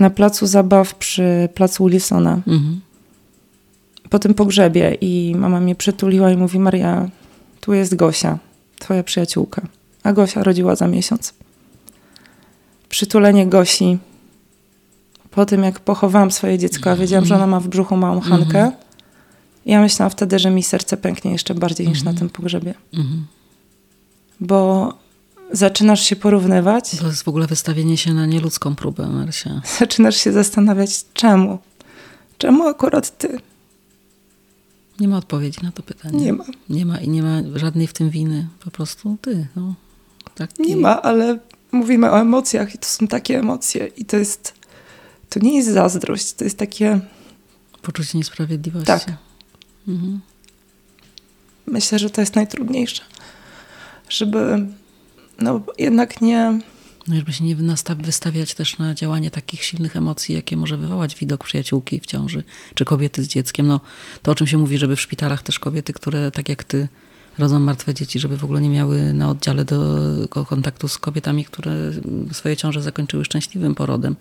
na placu zabaw przy placu Wilsona. Mhm. Po tym pogrzebie i mama mnie przytuliła i mówi: Maria, tu jest Gosia, twoja przyjaciółka. A Gosia rodziła za miesiąc. Przytulenie Gosi. Po tym, jak pochowałam swoje dziecko, a wiedziałam, że ona ma w brzuchu małą Hankę, mhm. ja myślałam wtedy, że mi serce pęknie jeszcze bardziej niż na mhm. tym pogrzebie. Mhm. Bo zaczynasz się porównywać. To jest w ogóle wystawienie się na nieludzką próbę, Marsia. Zaczynasz się zastanawiać, czemu? Czemu akurat ty? Nie ma odpowiedzi na to pytanie. Nie ma. Nie ma i nie ma żadnej w tym winy. Po prostu ty. No. Tak nie ma, ale mówimy o emocjach i to są takie emocje i to jest, to nie jest zazdrość, to jest takie... Poczucie niesprawiedliwości. Tak. Mhm. Myślę, że to jest najtrudniejsze. Żeby no jednak nie... No żeby się nie wystawiać też na działanie takich silnych emocji, jakie może wywołać widok przyjaciółki w ciąży, czy kobiety z dzieckiem. No, to o czym się mówi, żeby w szpitalach też kobiety, które tak jak ty rodzą martwe dzieci, żeby w ogóle nie miały na oddziale do kontaktu z kobietami, które swoje ciąże zakończyły szczęśliwym porodem.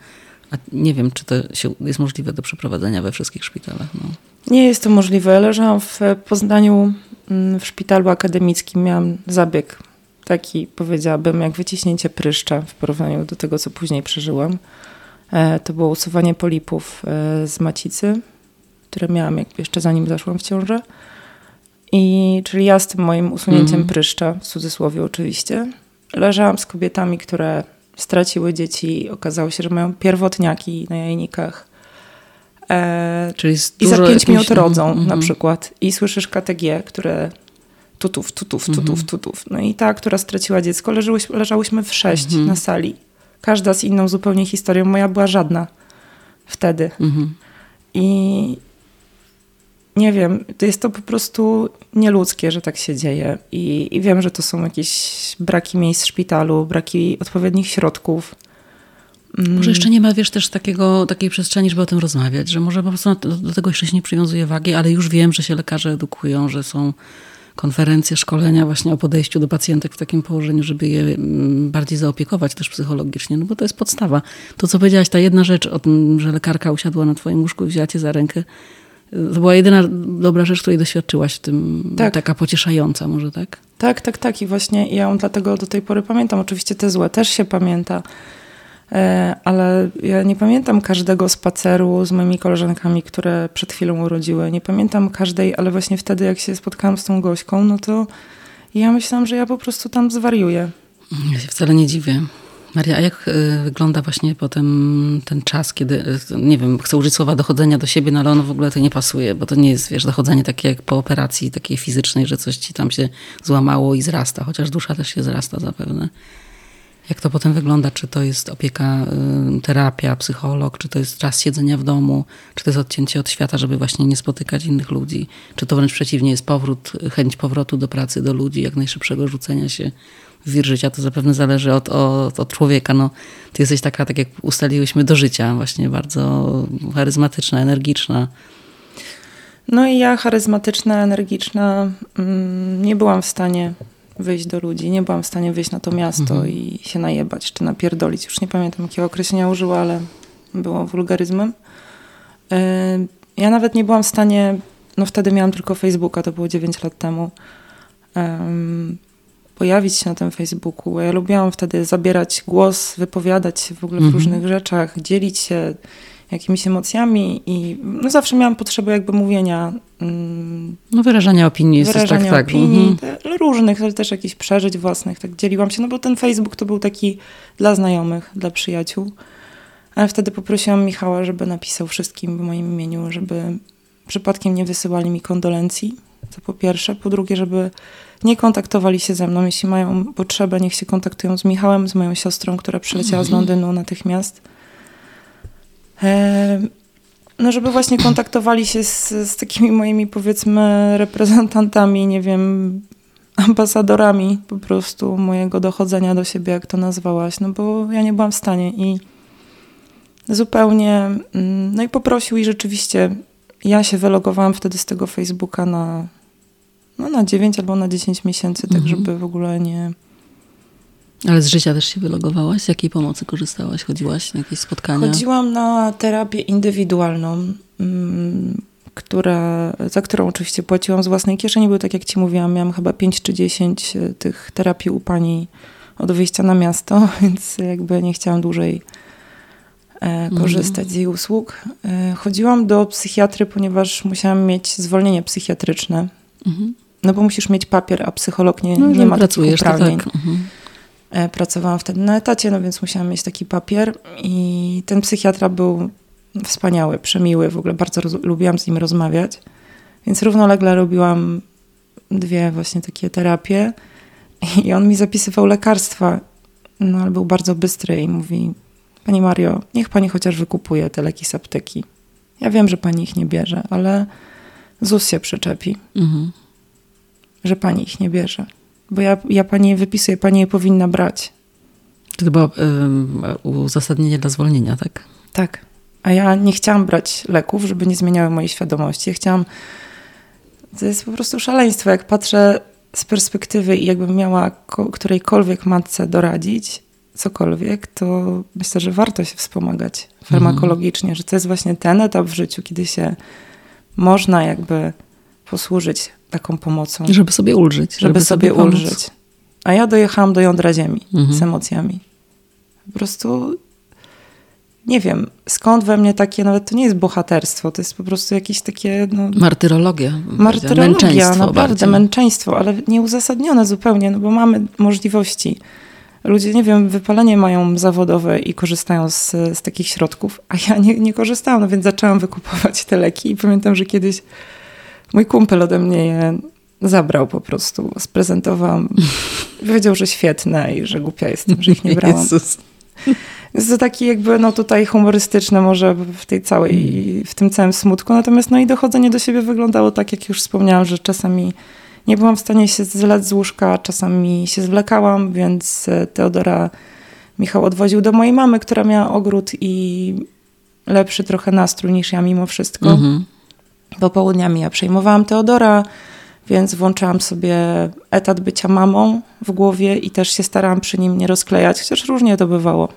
A nie wiem, czy to jest możliwe do przeprowadzenia we wszystkich szpitalach. No. Nie jest to możliwe. Leżałam w Poznaniu mm, w szpitalu akademickim. Miałam zabieg taki, powiedziałabym, jak wyciśnięcie pryszcza w porównaniu do tego, co później przeżyłam. E, to było usuwanie polipów e, z macicy, które miałam jeszcze zanim zaszłam w ciążę. I czyli ja z tym moim usunięciem mm -hmm. pryszcza, w cudzysłowie oczywiście, leżałam z kobietami, które straciły dzieci i okazało się, że mają pierwotniaki na jajnikach. E, czyli I za pięć minut rodzą mm -hmm. na przykład. I słyszysz KTG, które tutów, tutów, tutów, mm -hmm. tutów. No i ta, która straciła dziecko, leżałyśmy, leżałyśmy w sześć -hmm. na sali. Każda z inną zupełnie historią. Moja była żadna wtedy. -hmm. I, nie wiem, to jest to po prostu nieludzkie, że tak się dzieje. I, I, wiem, że to są jakieś braki miejsc w szpitalu, braki odpowiednich środków. Mm. Może jeszcze nie ma, wiesz, też takiego, takiej przestrzeni, żeby o tym rozmawiać, że może po prostu do, do tego jeszcze się nie przywiązuje wagi, ale już wiem, że się lekarze edukują, że są konferencje, szkolenia właśnie o podejściu do pacjentek w takim położeniu, żeby je mm, bardziej zaopiekować też psychologicznie, no bo to jest podstawa. To, co powiedziałaś, ta jedna rzecz o tym, że lekarka usiadła na twoim łóżku i wzięła cię za rękę, to była jedyna dobra rzecz, której doświadczyłaś w tym, tak. taka pocieszająca może, tak? Tak, tak, tak. I właśnie ja ją dlatego do tej pory pamiętam. Oczywiście te złe też się pamięta, ale ja nie pamiętam każdego spaceru z moimi koleżankami, które przed chwilą urodziły. Nie pamiętam każdej, ale właśnie wtedy, jak się spotkałam z tą Gośką, no to ja myślałam, że ja po prostu tam zwariuję. Ja się wcale nie dziwię. Maria, a jak y, wygląda właśnie potem ten czas, kiedy, y, nie wiem, chcę użyć słowa dochodzenia do siebie, no ale ono w ogóle to nie pasuje, bo to nie jest, wiesz, dochodzenie takie jak po operacji, takiej fizycznej, że coś ci tam się złamało i zrasta, chociaż dusza też się zrasta zapewne. Jak to potem wygląda? Czy to jest opieka, y, terapia, psycholog, czy to jest czas siedzenia w domu, czy to jest odcięcie od świata, żeby właśnie nie spotykać innych ludzi, czy to wręcz przeciwnie jest powrót, chęć powrotu do pracy, do ludzi, jak najszybszego rzucenia się wir życia, to zapewne zależy od, od, od, człowieka. No, ty jesteś taka, tak jak ustaliłyśmy, do życia, właśnie bardzo charyzmatyczna, energiczna. No i ja charyzmatyczna, energiczna, mm, nie byłam w stanie wyjść do ludzi, nie byłam w stanie wyjść na to miasto mhm. i się najebać, czy napierdolić. Już nie pamiętam, jakiego określenia użyła, ale było wulgaryzmem. Y, ja nawet nie byłam w stanie, no wtedy miałam tylko Facebooka, to było 9 lat temu pojawić się na tym Facebooku. Ja lubiłam wtedy zabierać głos, wypowiadać się w ogóle w mhm. różnych rzeczach, dzielić się jakimiś emocjami i no zawsze miałam potrzebę jakby mówienia. Mm, no wyrażania opinii. Wyrażania tak, tak. opinii, mhm. różnych, ale też jakichś przeżyć własnych. Tak dzieliłam się, no bo ten Facebook to był taki dla znajomych, dla przyjaciół. Ale wtedy poprosiłam Michała, żeby napisał wszystkim w moim imieniu, żeby przypadkiem nie wysyłali mi kondolencji. To po pierwsze. Po drugie, żeby nie kontaktowali się ze mną. Jeśli mają potrzebę, niech się kontaktują z Michałem, z moją siostrą, która przyleciała z Londynu natychmiast. No, żeby właśnie kontaktowali się z, z takimi moimi, powiedzmy, reprezentantami, nie wiem, ambasadorami po prostu mojego dochodzenia do siebie, jak to nazwałaś, no bo ja nie byłam w stanie i zupełnie, mm, no i poprosił i rzeczywiście ja się wylogowałam wtedy z tego Facebooka na no, na 9 albo na 10 miesięcy, tak mhm. żeby w ogóle nie... Ale z życia też się wylogowałaś? Z jakiej pomocy korzystałaś? Chodziłaś na jakieś spotkania? Chodziłam na terapię indywidualną, mm, która, za którą oczywiście płaciłam z własnej kieszeni, bo tak jak ci mówiłam, miałam chyba 5 czy 10 e, tych terapii u pani od wyjścia na miasto, więc jakby nie chciałam dłużej e, mhm. korzystać z jej usług. E, chodziłam do psychiatry, ponieważ musiałam mieć zwolnienie psychiatryczne. Mhm. No bo musisz mieć papier, a psycholog nie, no, nie ma pracujesz, uprawnień. tak. Mhm. E, pracowałam wtedy na etacie, no więc musiałam mieć taki papier i ten psychiatra był wspaniały, przemiły, w ogóle bardzo lubiłam z nim rozmawiać. Więc równolegle robiłam dwie właśnie takie terapie i on mi zapisywał lekarstwa, no ale był bardzo bystry i mówi Pani Mario, niech Pani chociaż wykupuje te leki z apteki. Ja wiem, że Pani ich nie bierze, ale ZUS się przyczepi, mhm. że Pani ich nie bierze. Bo ja, ja Pani je wypisuję, Pani je powinna brać. To było uzasadnienie dla zwolnienia, tak? Tak. A ja nie chciałam brać leków, żeby nie zmieniały mojej świadomości. Ja chciałam... To jest po prostu szaleństwo. Jak patrzę z perspektywy i jakbym miała którejkolwiek matce doradzić cokolwiek, to myślę, że warto się wspomagać farmakologicznie, mm. że to jest właśnie ten etap w życiu, kiedy się można jakby posłużyć taką pomocą. Żeby sobie ulżyć. Żeby, żeby sobie, sobie ulżyć. A ja dojechałam do jądra ziemi mm. z emocjami. Po prostu nie wiem, skąd we mnie takie, nawet to nie jest bohaterstwo, to jest po prostu jakieś takie... No, martyrologia. Martyrologia, męczeństwo naprawdę, bardziej. męczeństwo, ale nieuzasadnione zupełnie, no bo mamy możliwości. Ludzie, nie wiem, wypalenie mają zawodowe i korzystają z, z takich środków, a ja nie, nie korzystałam, no więc zaczęłam wykupować te leki i pamiętam, że kiedyś mój kumpel ode mnie je zabrał po prostu, sprezentowałam. Powiedział, że świetne i że głupia jestem, że ich nie brałam. Jezus. Jest to taki jakby, no tutaj humorystyczne może w tej całej, w tym całym smutku. Natomiast no i dochodzenie do siebie wyglądało tak, jak już wspomniałam, że czasami nie byłam w stanie się zlać z łóżka, czasami się zwlekałam, więc e, Teodora Michał odwoził do mojej mamy, która miała ogród i lepszy trochę nastrój niż ja mimo wszystko. Mhm. Popołudniami ja przejmowałam Teodora, więc włączałam sobie etat bycia mamą w głowie i też się starałam przy nim nie rozklejać, chociaż różnie to bywało.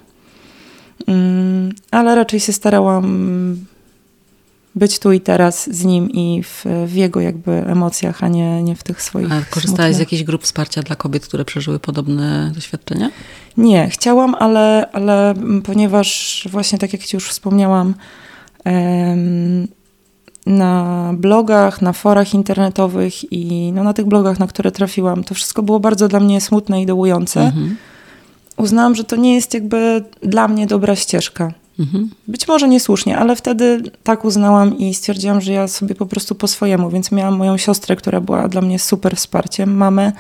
Mm, ale raczej się starałam być tu i teraz z nim i w, w jego jakby emocjach, a nie, nie w tych swoich. A korzystałaś z jakichś grup wsparcia dla kobiet, które przeżyły podobne doświadczenia? Nie, chciałam, ale, ale ponieważ właśnie tak jak ci już wspomniałam, na blogach, na forach internetowych i no, na tych blogach, na które trafiłam, to wszystko było bardzo dla mnie smutne i dołujące. Mhm. Uznałam, że to nie jest jakby dla mnie dobra ścieżka. Mhm. Być może niesłusznie, ale wtedy tak uznałam i stwierdziłam, że ja sobie po prostu po swojemu, więc miałam moją siostrę, która była dla mnie super wsparciem, mamę,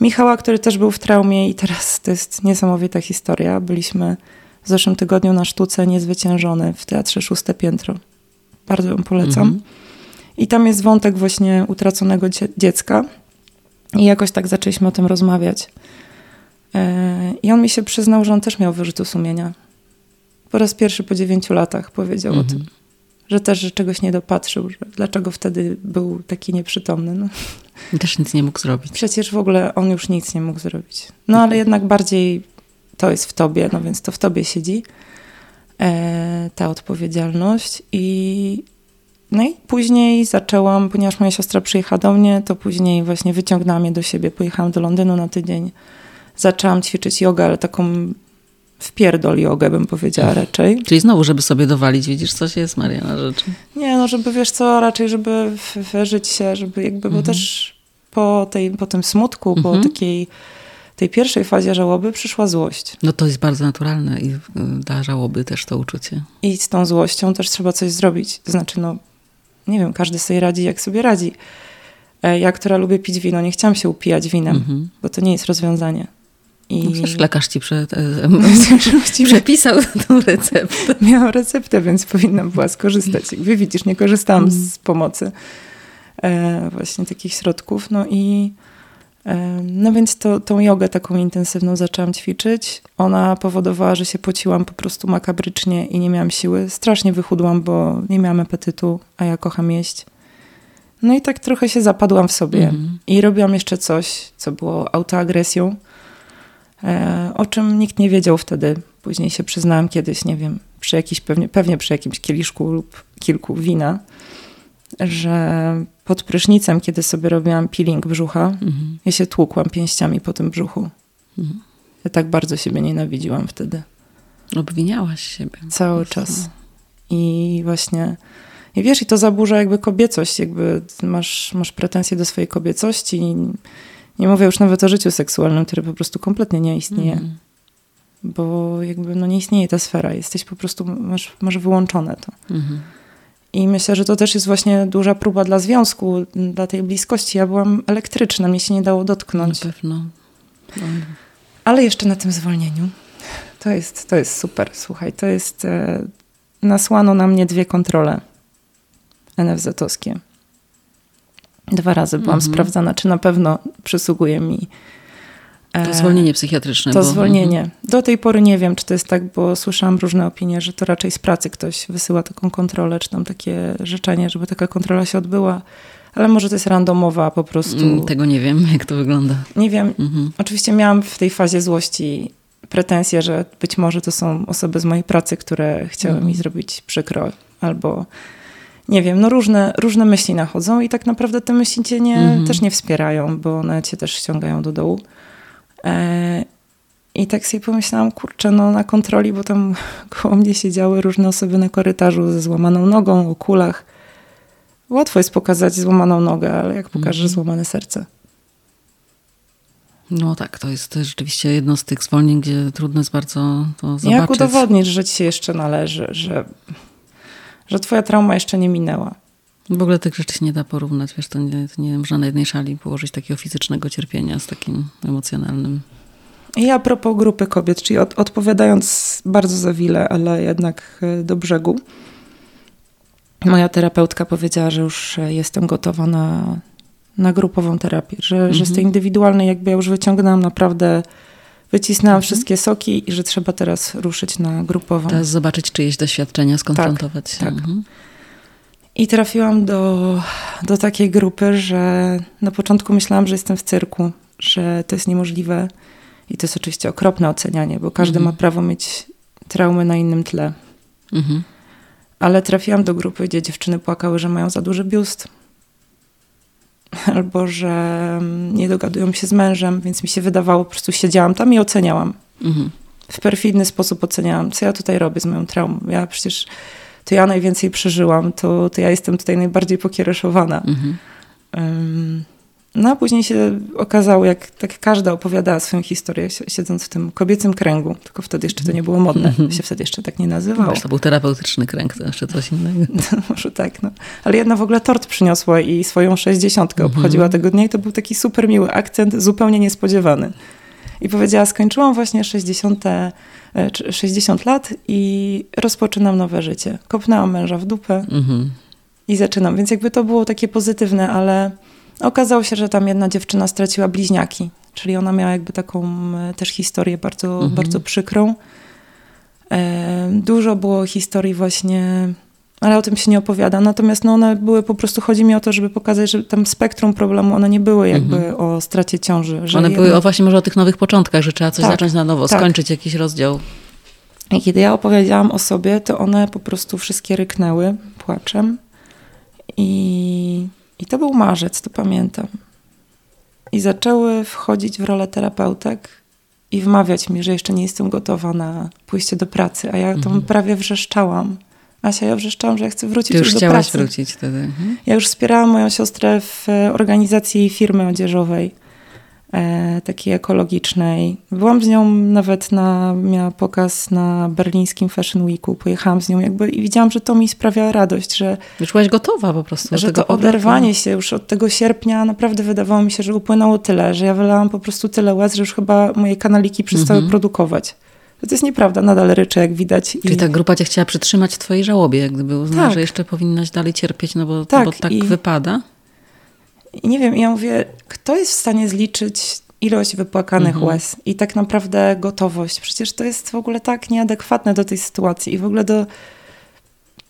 Michała, który też był w traumie i teraz to jest niesamowita historia. Byliśmy w zeszłym tygodniu na sztuce Niezwyciężony w Teatrze Szóste Piętro. Bardzo ją polecam. Mhm. I tam jest wątek właśnie utraconego dziecka i jakoś tak zaczęliśmy o tym rozmawiać. E, I on mi się przyznał, że on też miał wyrzutu sumienia po raz pierwszy po dziewięciu latach powiedział o tym. Mhm. Że też że czegoś nie dopatrzył, że dlaczego wtedy był taki nieprzytomny. No. Też nic nie mógł zrobić. Przecież w ogóle on już nic nie mógł zrobić. No ale jednak bardziej to jest w tobie, no więc to w tobie siedzi ta odpowiedzialność. I, no i później zaczęłam, ponieważ moja siostra przyjechała do mnie, to później właśnie wyciągnęła mnie do siebie. Pojechałam do Londynu na tydzień. Zaczęłam ćwiczyć jogę, ale taką w pierdol jogę, bym powiedziała raczej. Czyli znowu, żeby sobie dowalić, widzisz, coś jest Maria na rzeczy. Nie, no żeby, wiesz co, raczej żeby wyżyć się, żeby jakby, mhm. bo też po, tej, po tym smutku, mhm. po takiej tej pierwszej fazie żałoby przyszła złość. No to jest bardzo naturalne i dla żałoby też to uczucie. I z tą złością też trzeba coś zrobić. To znaczy, no nie wiem, każdy sobie radzi, jak sobie radzi. E, ja, która lubię pić wino, nie chciałam się upijać winem, mhm. bo to nie jest rozwiązanie. I... No przecież lekarz ci prze, przepisał tą receptę. Miałam receptę, więc powinnam była skorzystać. Jak widzisz, nie korzystałam z pomocy e, właśnie takich środków. No i e, no więc to, tą jogę taką intensywną zaczęłam ćwiczyć. Ona powodowała, że się pociłam po prostu makabrycznie i nie miałam siły. Strasznie wychudłam, bo nie miałam apetytu, a ja kocham jeść. No i tak trochę się zapadłam w sobie. Mm. I robiłam jeszcze coś, co było autoagresją E, o czym nikt nie wiedział wtedy. Później się przyznałam kiedyś, nie wiem, przy jakiś, pewnie, pewnie przy jakimś kieliszku lub kilku wina, że pod prysznicem, kiedy sobie robiłam peeling brzucha, mhm. ja się tłukłam pięściami po tym brzuchu. Mhm. Ja tak bardzo siebie nienawidziłam wtedy. Obwiniałaś siebie. Cały czas. I właśnie... I wiesz, i to zaburza jakby kobiecość, jakby masz, masz pretensje do swojej kobiecości, Nie mówię już nawet o życiu seksualnym, które po prostu kompletnie nie istnieje. Mhm. Bo jakby no nie istnieje ta sfera. Jesteś po prostu, masz, masz wyłączone to. Mhm. I myślę, że to też jest właśnie duża próba dla związku, dla tej bliskości. Ja byłam elektryczna, mnie się nie dało dotknąć. Na pewno. No. Ale jeszcze na tym zwolnieniu. To jest, to jest super, słuchaj, to jest... E, nasłano na mnie dwie kontrole NFZ-owskie. Dwa razy byłam mhm. sprawdzana, czy na pewno przysługuje mi to zwolnienie psychiatryczne. To bo... zwolnienie. Do tej pory nie wiem, czy to jest tak, bo słyszałam różne opinie, że to raczej z pracy ktoś wysyła taką kontrolę, czy tam takie życzenie, żeby taka kontrola się odbyła. Ale może to jest randomowa po prostu. Mm, tego nie wiem, jak to wygląda. Nie wiem. Mhm. Oczywiście miałam w tej fazie złości pretensje, że być może to są osoby z mojej pracy, które chciały mhm. mi zrobić przykro albo nie wiem, no różne, różne myśli nachodzą i tak naprawdę te myśli cię nie, mhm. też nie wspierają, bo one cię też ściągają do dołu. E, I tak sobie pomyślałam, kurczę, no na kontroli, bo tam koło mnie siedziały różne osoby na korytarzu ze złamaną nogą, o kulach. Łatwo jest pokazać złamaną nogę, ale jak pokażesz mhm. złamane serce? No tak, to jest rzeczywiście jedno z tych zwolnień, gdzie trudno jest bardzo to zobaczyć. Jak udowodnić, że ci się jeszcze należy, że, że twoja trauma jeszcze nie minęła? W ogóle tych rzeczy się nie da porównać. Wiesz, to nie, to nie można na jednej szali położyć takiego fizycznego cierpienia z takim emocjonalnym. I a propos grupy kobiet, czyli od, odpowiadając bardzo za wiele, ale jednak e, do brzegu, moja terapeutka powiedziała, że już e, jestem gotowa na, na grupową terapię, że, mhm. że z tej indywidualnej jakby ja już wyciągnęłam naprawdę, wycisnęłam mhm. wszystkie soki i że trzeba teraz ruszyć na grupową. Teraz zobaczyć czyjeś doświadczenia, skonfrontować tak, się. Tak. Mhm. I trafiłam do, do takiej grupy, że na początku myślałam, że jestem w cyrku, że to jest niemożliwe. I to jest oczywiście okropne ocenianie, bo każdy mhm. ma prawo mieć traumy na innym tle. Mhm. Ale trafiłam do grupy, gdzie dziewczyny płakały, że mają za duży biust. Albo że nie dogadują się z mężem, więc mi się wydawało, po prostu siedziałam tam i oceniałam. Mhm. W perfidny sposób oceniałam, co ja tutaj robię z moją traumą. Ja przecież to ja najwięcej przeżyłam, to, to ja jestem tutaj najbardziej pokiereszowana. Mhm. Um, no a później się okazało, jak tak każda opowiadała swoją historię, siedząc w tym kobiecym kręgu, tylko wtedy jeszcze to nie było modne, mhm. się wtedy jeszcze tak nie nazywało. Wiesz, to był terapeutyczny kręg, to jeszcze coś innego. No, może tak, no. Ale jedna w ogóle tort przyniosła i swoją sześćdziesiątkę obchodziła mhm. tego dnia i to był taki super miły akcent, zupełnie niespodziewany. I powiedziała, skończyłam właśnie 60 60 e, lat i rozpoczynam nowe życie. Kopnęłam męża w dupę mhm. i zaczynam. Więc jakby to było takie pozytywne, ale okazało się, że tam jedna dziewczyna straciła bliźniaki. Czyli ona miała jakby taką e, też historię bardzo, mhm. bardzo przykrą. E, dużo było historii właśnie ale o tym się nie opowiada. Natomiast no, one były po prostu, chodzi mi o to, żeby pokazać, że tam spektrum problemu, one nie były jakby mhm. o stracie ciąży. One były o właśnie może o tych nowych początkach, że trzeba coś tak, zacząć na nowo, tak. skończyć jakiś rozdział. I kiedy ja opowiedziałam o sobie, to one po prostu wszystkie ryknęły płaczem. I, i to był marzec, to pamiętam. I zaczęły wchodzić w rolę terapeutek i wmawiać mi, że jeszcze nie jestem gotowa na pójście do pracy, a ja tam mhm. prawie wrzeszczałam Asia, ja wrzeszczałam, że ja chcę wrócić Ty już do chciałaś pracy. wrócić wtedy. Mhm. Ja już wspierałam moją siostrę w e, organizacji firmy odzieżowej, e, takiej ekologicznej. Byłam z nią nawet na, miała pokaz na berlińskim Fashion Weeku. Pojechałam z nią jakby i widziałam, że to mi sprawia radość, że... Już byłaś gotowa po prostu. Że to oderwanie się już od tego sierpnia naprawdę wydawało mi się, że upłynęło tyle, że ja wylałam po prostu tyle łez, że już chyba moje kanaliki przestały mhm. produkować. To jest nieprawda, nadal ryczę, jak widać. Czyli I... ta grupa cię chciała przytrzymać w twojej żałobie, jak gdyby uznała, tak. że jeszcze powinnaś dalej cierpieć, no bo tak, bo tak I... wypada. I nie wiem, ja mówię, kto jest w stanie zliczyć ilość wypłakanych mhm. łez i tak naprawdę gotowość? Przecież to jest w ogóle tak nieadekwatne do tej sytuacji i w ogóle do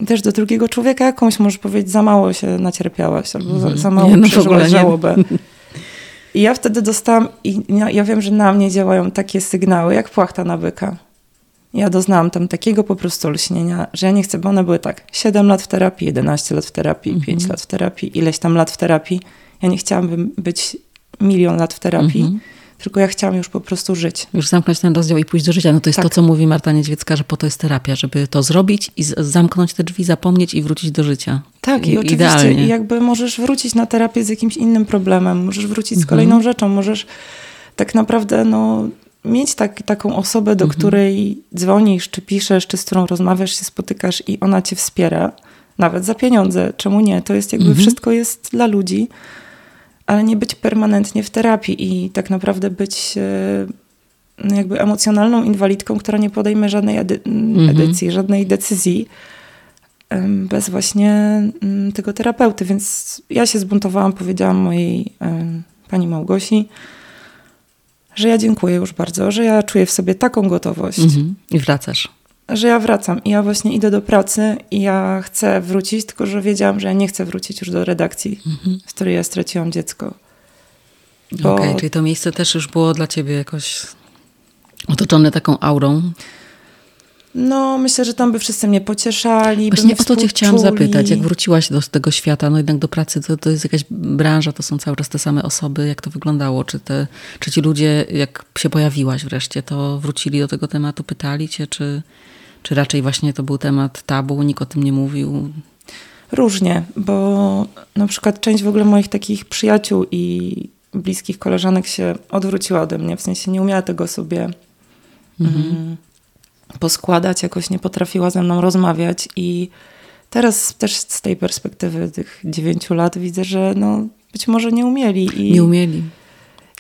też do drugiego człowieka jakąś możesz powiedzieć, za mało się nacierpiałaś albo mhm. za, za mało nie, no przeżyłaś żałobę. Nie. I ja wtedy dostałam, i ja wiem, że na mnie działają takie sygnały, jak płachta na byka. Ja doznałam tam takiego po prostu olśnienia, że ja nie chcę, bo one były tak, 7 lat w terapii, 11 lat w terapii, mhm. 5 lat w terapii, ileś tam lat w terapii. Ja nie chciałabym być milion lat w terapii, mhm. Tylko ja chciałam już po prostu żyć. Już zamknąć ten rozdział i pójść do życia. No to jest tak. to, co mówi Marta Niedźwiecka, że po to jest terapia, żeby to zrobić i zamknąć te drzwi, zapomnieć i wrócić do życia. Tak, i, i oczywiście idealnie. jakby możesz wrócić na terapię z jakimś innym problemem, możesz wrócić z mhm. kolejną mhm. rzeczą, możesz tak naprawdę no, mieć tak, taką osobę, do mhm. której dzwonisz, czy piszesz, czy z którą rozmawiasz, się spotykasz i ona cię wspiera, nawet za pieniądze. Czemu nie? To jest jakby mhm. wszystko jest dla ludzi ale nie być permanentnie w terapii i tak naprawdę być e, jakby emocjonalną inwalidką, która nie podejmie żadnej edy mhm. edycji, żadnej decyzji bez właśnie tego terapeuty. Więc ja się zbuntowałam, powiedziałam mojej pani Małgosi, że ja dziękuję już bardzo, że ja czuję w sobie taką gotowość. Mhm. I wracasz że ja wracam i ja właśnie idę do pracy i ja chcę wrócić, tylko że wiedziałam, że ja nie chcę wrócić już do redakcji, mhm. z której ja straciłam dziecko. Bo... Okej, okay, czyli to miejsce też już było dla ciebie jakoś otoczone taką aurą. No, myślę, że tam by wszyscy mnie pocieszali. Właśnie o to cię chciałam zapytać. Jak wróciłaś do tego świata, no jednak do pracy, to, to jest jakaś branża, to są cały czas te same osoby. Jak to wyglądało? Czy, te, czy ci ludzie, jak się pojawiłaś wreszcie, to wrócili do tego tematu, pytali cię, czy, czy raczej właśnie to był temat tabu, nikt o tym nie mówił? Różnie, bo na przykład część w ogóle moich takich przyjaciół i bliskich koleżanek się odwróciła ode mnie, w sensie nie umiała tego sobie mhm. mm, poskładać, jakoś nie potrafiła ze mną rozmawiać i teraz też z tej perspektywy tych dziewięciu lat widzę, że no, być może nie umieli. I, nie umieli.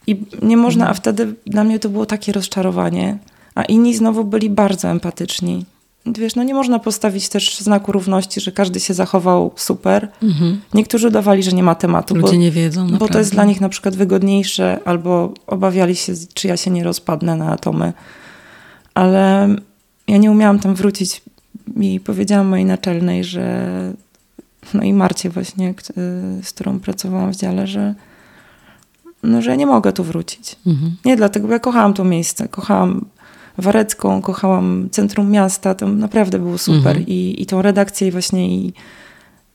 I nie można, a wtedy dla mnie to było takie rozczarowanie, a inni znowu byli bardzo empatyczni. Wiesz, no nie można postawić też znaku równości, że każdy się zachował super. Mhm. Niektórzy udawali, że nie ma tematu. Ludzie bo, nie wiedzą. Naprawdę. Bo to jest dla nich na przykład wygodniejsze, albo obawiali się, czy ja się nie rozpadnę na atomy. Ale ja nie umiałam tam wrócić i powiedziałam mojej naczelnej, że no i Marcie właśnie, z którą pracowałam w dziale, że no, że ja nie mogę tu wrócić. Mhm. Nie dlatego, bo ja kochałam to miejsce, kochałam Warecką, kochałam centrum miasta, to naprawdę było super mhm. I, i tą redakcję i właśnie i,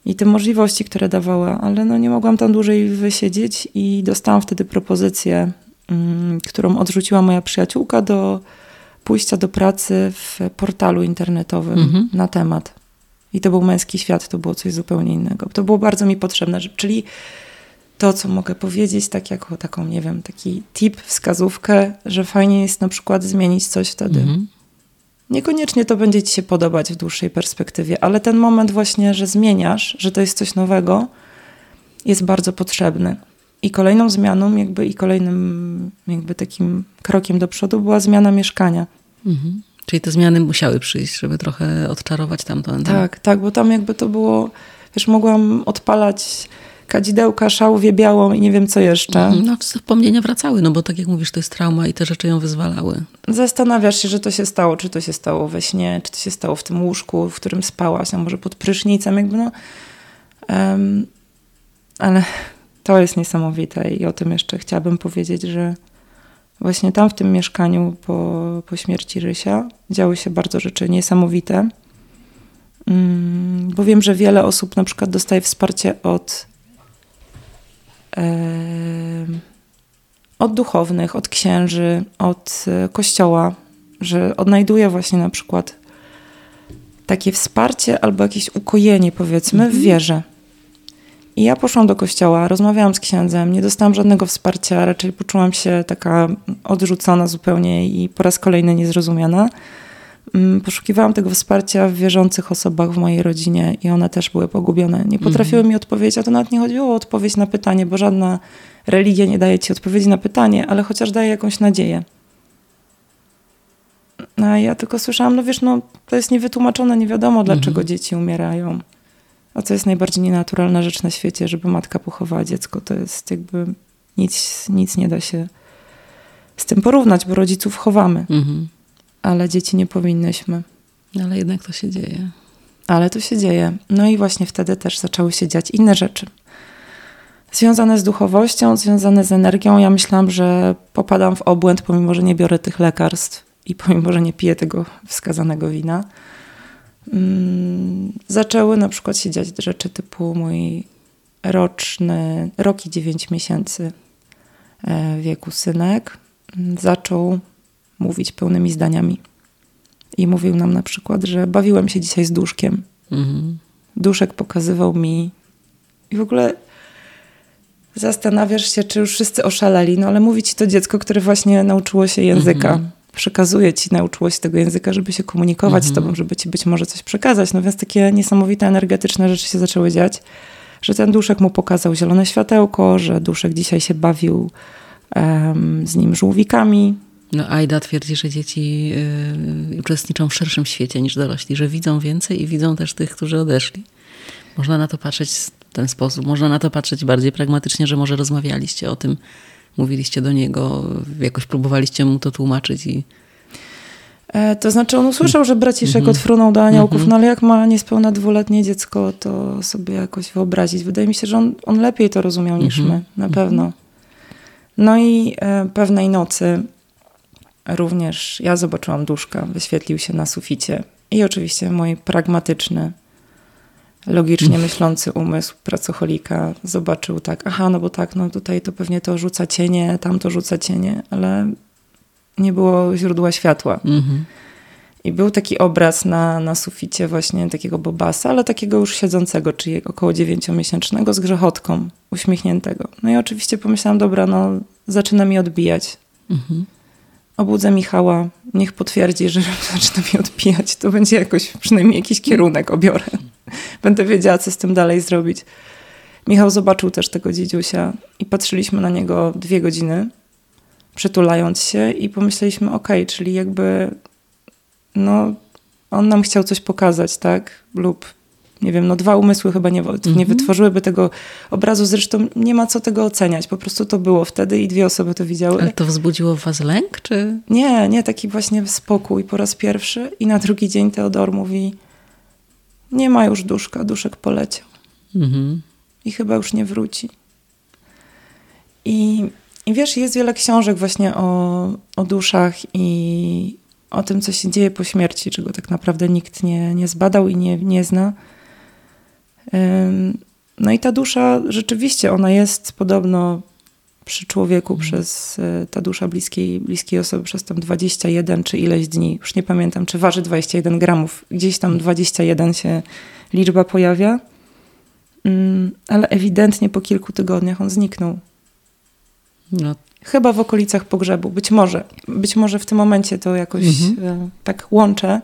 i te możliwości, które dawała, ale no nie mogłam tam dłużej wysiedzieć i dostałam wtedy propozycję, mm, którą odrzuciła moja przyjaciółka do pójścia do pracy w portalu internetowym mhm. na temat. I to był męski świat, to było coś zupełnie innego. To było bardzo mi potrzebne, czyli to, co mogę powiedzieć, tak jako taką, nie wiem, taki tip, wskazówkę, że fajnie jest na przykład zmienić coś wtedy. Mhm. Niekoniecznie to będzie ci się podobać w dłuższej perspektywie, ale ten moment właśnie, że zmieniasz, że to jest coś nowego, jest bardzo potrzebny. I kolejną zmianą, jakby i kolejnym jakby takim krokiem do przodu była zmiana mieszkania. Mhm. Czyli te zmiany musiały przyjść, żeby trochę odczarować tamto. Tak, tak, bo tam jakby to było, wiesz, mogłam odpalać kadzidełka, szałwię białą i nie wiem co jeszcze. Mhm. No wspomnienia wracały, no bo tak jak mówisz, to jest trauma i te rzeczy ją wyzwalały. Zastanawiasz się, że to się stało, czy to się stało we śnie, czy to się stało w tym łóżku, w którym spałaś, a może pod prysznicem, jakby no... Um, ale to jest niesamowite i o tym jeszcze chciałabym powiedzieć, że właśnie tam w tym mieszkaniu po, po śmierci Rysia działy się bardzo rzeczy niesamowite. Mm, bo wiem, że wiele osób na przykład dostaje wsparcie od, od duchownych, od księży, od e, kościoła, że odnajduje właśnie na przykład takie wsparcie albo jakieś ukojenie, powiedzmy, w mhm. wierze. I ja poszłam do kościoła, rozmawiałam z księdzem, nie dostałam żadnego wsparcia, raczej poczułam się taka odrzucona zupełnie i po raz kolejny niezrozumiana. Mm, poszukiwałam tego wsparcia w wierzących osobach w mojej rodzinie i one też były pogubione. Nie potrafiły mhm. mi odpowiedzieć, a to nawet nie chodziło o odpowiedź na pytanie, bo żadna religia nie daje ci odpowiedzi na pytanie, ale chociaż daje jakąś nadzieję. A ja tylko słyszałam, no wiesz, no to jest niewytłumaczone, nie wiadomo dlaczego mhm. dzieci umierają. A co jest najbardziej nienaturalna rzecz na świecie, żeby matka pochowała dziecko. To jest jakby nic, nic nie da się z tym porównać, bo rodziców chowamy, mhm. Ale dzieci nie powinnyśmy. Ale jednak to się dzieje. Ale to się dzieje. No i właśnie wtedy też zaczęły się dziać inne rzeczy. Związane z duchowością, związane z energią. Ja myślałam, że popadam w obłęd, pomimo że nie biorę tych lekarstw i pomimo że nie piję tego wskazanego wina. Mm, zaczęły na przykład się dziać rzeczy typu mój roczny, rok i 9 miesięcy e, wieku synek mm, zaczął mówić pełnymi zdaniami. I mówił nam na przykład, że bawiłem się dzisiaj z duszkiem. Mhm. Duszek pokazywał mi. I w ogóle zastanawiasz się, czy już wszyscy oszaleli, no ale mówi ci to dziecko, które właśnie nauczyło się języka. Mhm. Przekazuje ci, nauczyło się tego języka, żeby się komunikować mhm. z tobą, żeby ci być może coś przekazać. No więc takie niesamowite, energetyczne rzeczy się zaczęły dziać, że ten duszek mu pokazał zielone światełko, że duszek dzisiaj się bawił um, z nim żółwikami, no, Aida twierdzi, że dzieci y, uczestniczą w szerszym świecie niż dorośli, że widzą więcej i widzą też tych, którzy odeszli. Można na to patrzeć w ten sposób. Można na to patrzeć bardziej pragmatycznie, że może rozmawialiście o tym, mówiliście do niego, jakoś próbowaliście mu to tłumaczyć i e, to znaczy on usłyszał, że braciszek mm -hmm. odfrunął do aniołków, mm -hmm. no ale jak ma niespełna dwuletnie dziecko, to sobie jakoś wyobrazić. Wydaje mi się, że on, on lepiej to rozumiał niż mm -hmm. my, na pewno. No i e, pewnej nocy również ja zobaczyłam duszka, wyświetlił się na suficie. I oczywiście mój pragmatyczny, logicznie myślący umysł pracocholika zobaczył tak, aha, no bo tak, no tutaj to pewnie to rzuca cienie, tam to rzuca cienie, ale nie było źródła światła. Mhm. I był taki obraz na, na suficie właśnie takiego Bobasa, ale takiego już siedzącego, czyli około dziewięciomiesięcznego z grzechotką, uśmiechniętego. No i oczywiście pomyślałam, dobra, no zaczyna mi odbijać. Mhm obudzę Michała, niech potwierdzi, że zaczyna mi odpijać, to będzie jakoś, przynajmniej jakiś kierunek obiorę. Będę wiedziała, co z tym dalej zrobić. Michał zobaczył też tego dziedziusia i patrzyliśmy na niego dwie godziny, przytulając się i pomyśleliśmy, ok, czyli jakby no, on nam chciał coś pokazać, tak? Lub nie wiem, no dwa umysły chyba nie, nie mhm. wytworzyłyby tego obrazu. Zresztą nie ma co tego oceniać. Po prostu to było wtedy i dwie osoby to widziały. Ale to wzbudziło w was lęk, czy? Nie, nie, taki właśnie spokój po raz pierwszy. I na drugi dzień Teodor mówi, nie ma już duszka, duszek poleciał. Mhm. I chyba już nie wróci. I, I wiesz, jest wiele książek właśnie o, o duszach i o tym, co się dzieje po śmierci, czego tak naprawdę nikt nie, nie zbadał i nie, nie zna. No i ta dusza rzeczywiście, ona jest podobno przy człowieku mhm. przez e, ta dusza bliskiej, bliskiej osoby przez tam 21 czy ileś dni. Już nie pamiętam, czy waży 21 gramów. Gdzieś tam 21 się liczba pojawia. Mm, ale ewidentnie po kilku tygodniach on zniknął. No. Chyba w okolicach pogrzebu. Być może. Być może w tym momencie to jakoś mhm. E, tak łączę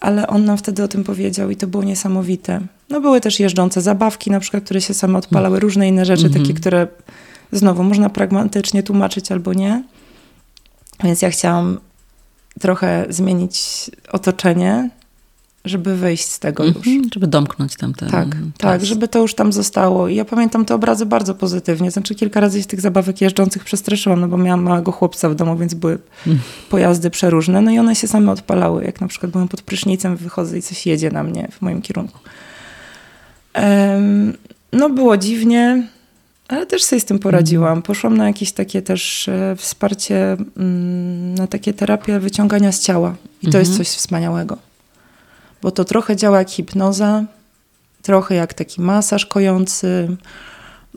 ale on nam wtedy o tym powiedział i to było niesamowite. No były też jeżdżące zabawki, na przykład, które się same odpalały, różne inne rzeczy, takie, mhm. które znowu można pragmatycznie tłumaczyć albo nie. Więc ja chciałam trochę zmienić otoczenie, żeby wyjść z tego już. -hmm, żeby domknąć tam ten Tak, czas. tak, żeby to już tam zostało. I ja pamiętam te obrazy bardzo pozytywnie. Znaczy kilka razy się tych zabawek jeżdżących przestraszyłam, no bo miałam małego chłopca w domu, więc były mm. pojazdy przeróżne. No i one się same odpalały. Jak na przykład byłam pod prysznicem, wychodzę i coś jedzie na mnie w moim kierunku. No było dziwnie, ale też sobie z tym poradziłam. Mm. Poszłam na jakieś takie też e, wsparcie, mm, na takie terapie wyciągania z ciała. I to -hmm. jest mhm. coś wspaniałego bo to trochę działa jak hipnoza, trochę jak taki masaż kojący.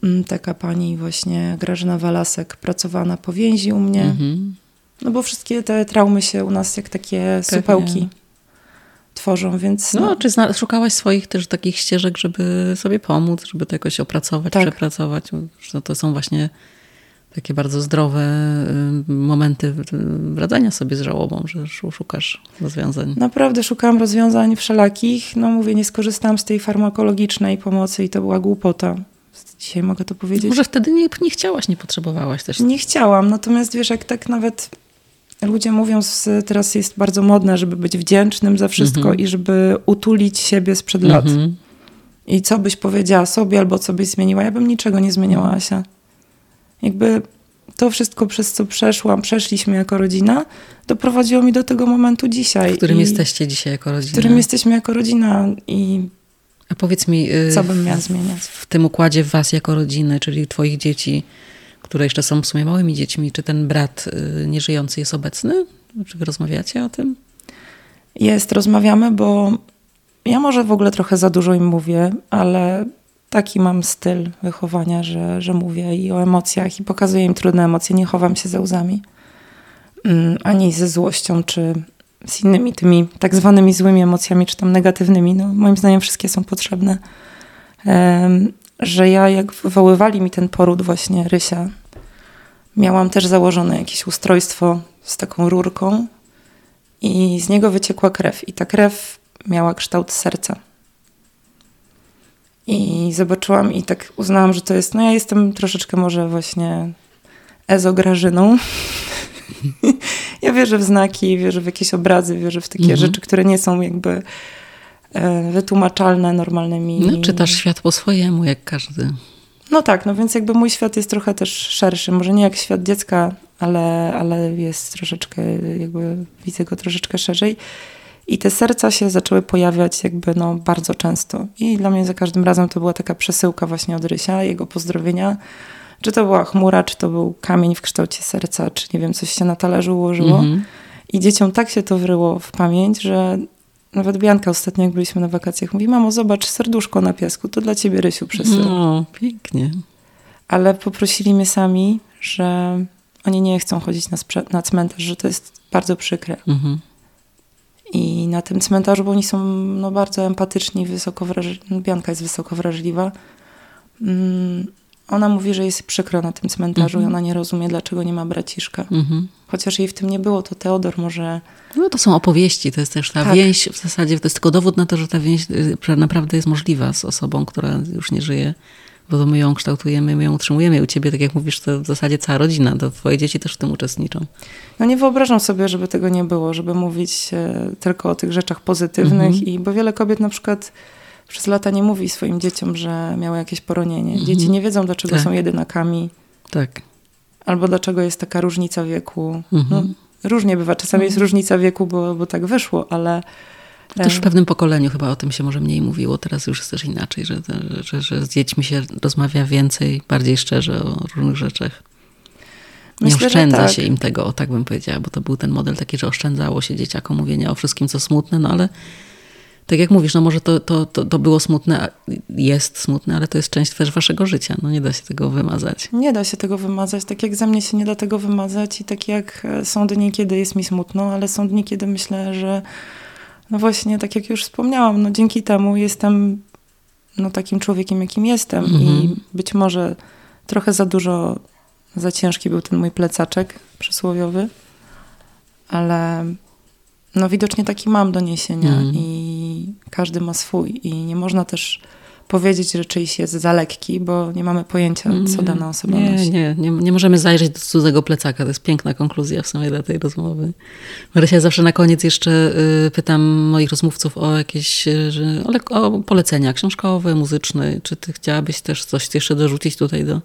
Mm, taka pani właśnie Grażyna Walasek pracowała na powięzi u mnie. Mhm. No bo wszystkie te traumy się u nas jak takie Pewnie. supełki tworzą, więc... No, no. czy zna- szukałaś swoich też takich ścieżek, żeby sobie pomóc, żeby to jakoś opracować, tak. przepracować? No to są właśnie takie bardzo zdrowe y, momenty radzenia sobie z żałobą, że szukasz rozwiązań. Naprawdę szukałam rozwiązań wszelakich. No mówię, nie skorzystałam z tej farmakologicznej pomocy i to była głupota. Dzisiaj mogę to powiedzieć. Może wtedy nie, nie chciałaś, nie potrzebowałaś też. Nie chciałam, natomiast wiesz, jak tak nawet ludzie mówią, teraz jest bardzo modne, żeby być wdzięcznym za wszystko mhm. i żeby utulić siebie sprzed lat. Mhm. I co byś powiedziała sobie albo co byś zmieniła? Ja bym niczego nie zmieniała, Asia jakby to wszystko, przez co przeszłam, przeszliśmy jako rodzina, doprowadziło mi do tego momentu dzisiaj. W którym I, jesteście dzisiaj jako rodzina. W którym jesteśmy jako rodzina i a powiedz mi, y, co bym miała zmieniać? W tym układzie was jako rodziny, czyli twoich dzieci, które jeszcze są w sumie małymi dziećmi, czy ten brat y, nieżyjący jest obecny? Czy wy rozmawiacie o tym? Jest, rozmawiamy, bo ja może w ogóle trochę za dużo im mówię, ale taki mam styl wychowania, że, że mówię i o emocjach i pokazuję im trudne emocje, nie chowam się za łzami. Mm, ani ze złością, czy z innymi tymi tak zwanymi złymi emocjami, czy tam negatywnymi. No, moim zdaniem wszystkie są potrzebne. Że ja, jak wywoływali mi ten poród właśnie Rysia, miałam też założone jakieś ustrojstwo z taką rurką i z niego wyciekła krew. I ta krew miała kształt serca. I zobaczyłam i tak uznałam, że to jest, no ja jestem troszeczkę może właśnie ezograżyną. ja wierzę w znaki, wierzę w jakieś obrazy, wierzę w takie mhm. rzeczy, które nie są jakby e, wytłumaczalne normalnymi. No, czytasz świat po swojemu, jak każdy. No tak, no więc jakby mój świat jest trochę też szerszy. Może nie jak świat dziecka, ale, ale jest troszeczkę, jakby widzę go troszeczkę szerzej. I te serca się zaczęły pojawiać jakby no bardzo często. I dla mnie za każdym razem to była taka przesyłka właśnie od Rysia, jego pozdrowienia. Czy to była chmura, czy to był kamień w kształcie serca, czy nie wiem, coś się na talerzu ułożyło. Mm -hmm. I dzieciom tak się to wryło w pamięć, że nawet Bianka ostatnio, jak byliśmy na wakacjach, mówi, mamo, zobacz, serduszko na piasku, to dla ciebie, Rysiu, przesyłam. No, pięknie. Ale poprosili mnie sami, że oni nie chcą chodzić na, na cmentarz, że to jest bardzo przykre. -hmm. I na tym cmentarzu, bo oni są no, bardzo empatyczni, wysoko wrażliwi. Bianka jest wysoko wrażliwa. Mm, ona mówi, że jest przykro na tym cmentarzu mm -hmm. i ona nie rozumie, dlaczego nie ma braciszka. Mm -hmm. Chociaż jej w tym nie było, to Teodor może... No to są opowieści, to jest też ta tak. więź w zasadzie, to jest tylko dowód na to, że ta więź naprawdę jest możliwa z osobą, która już nie żyje bo to my ją kształtujemy, my ją utrzymujemy. U ciebie, tak jak mówisz, to w zasadzie cała rodzina, to twoje dzieci też w tym uczestniczą. No nie wyobrażam sobie, żeby tego nie było, żeby mówić e, tylko o tych rzeczach pozytywnych, mhm. i bo wiele kobiet na przykład przez lata nie mówi swoim dzieciom, że miały jakieś poronienie. Mhm. Dzieci nie wiedzą, dlaczego tak. są jedynakami. Tak. Albo dlaczego jest taka różnica wieku. Mhm. No, różnie bywa. Czasami jest mhm. różnica wieku, bo, bo tak wyszło, ale też w pewnym pokoleniu chyba o tym się może mniej mówiło. Teraz już jest też inaczej, że, że, że z dziećmi się rozmawia więcej, bardziej szczerze o różnych rzeczach. Nie Myślę, oszczędza tak. się im tego, tak bym powiedziała, bo to był ten model taki, że oszczędzało się dzieciakom mówienia o wszystkim, co smutne, no ale tak jak mówisz, no może to, to, to, to było smutne, jest smutne, ale to jest część też waszego życia. No nie da się tego wymazać. Nie da się tego wymazać. Tak jak za mnie się nie da tego wymazać i tak jak są dni, kiedy jest mi smutno, ale są dni, kiedy myślę, że no właśnie, tak jak już wspomniałam, no dzięki temu jestem no takim człowiekiem, jakim jestem i mhm. być może trochę za dużo, za ciężki był ten mój plecaczek przysłowiowy, ale no widocznie taki mam do niesienia mhm. i każdy ma swój i nie można też powiedzieć, że czyjś jest za lekki, bo nie mamy pojęcia, co dana osoba nie, nosi. Nie, nie, nie możemy zajrzeć do cudzego plecaka. To jest piękna konkluzja w sumie dla tej rozmowy. Marysia, zawsze na koniec jeszcze y, pytam moich rozmówców o jakieś y, o, o polecenia książkowe, muzyczne. Czy ty chciałabyś też coś jeszcze dorzucić tutaj do,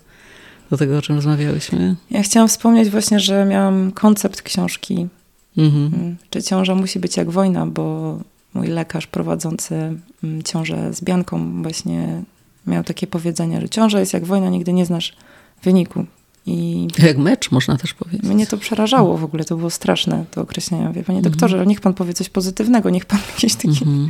do tego, o czym rozmawiałyśmy? Ja chciałam wspomnieć właśnie, że miałam koncept książki. Mhm. Mm, czy ciąża musi być jak wojna, bo mój lekarz prowadzący mm, ciążę z Bianką właśnie miał takie powiedzenie, że ciąża jest jak wojna, nigdy nie znasz wyniku. I jak mecz, można też powiedzieć. Mnie to przerażało w ogóle, to było straszne, to określenie. Wie, panie doktorze, mm -hmm. niech pan powie coś pozytywnego, niech pan jakieś takie... Mm -hmm.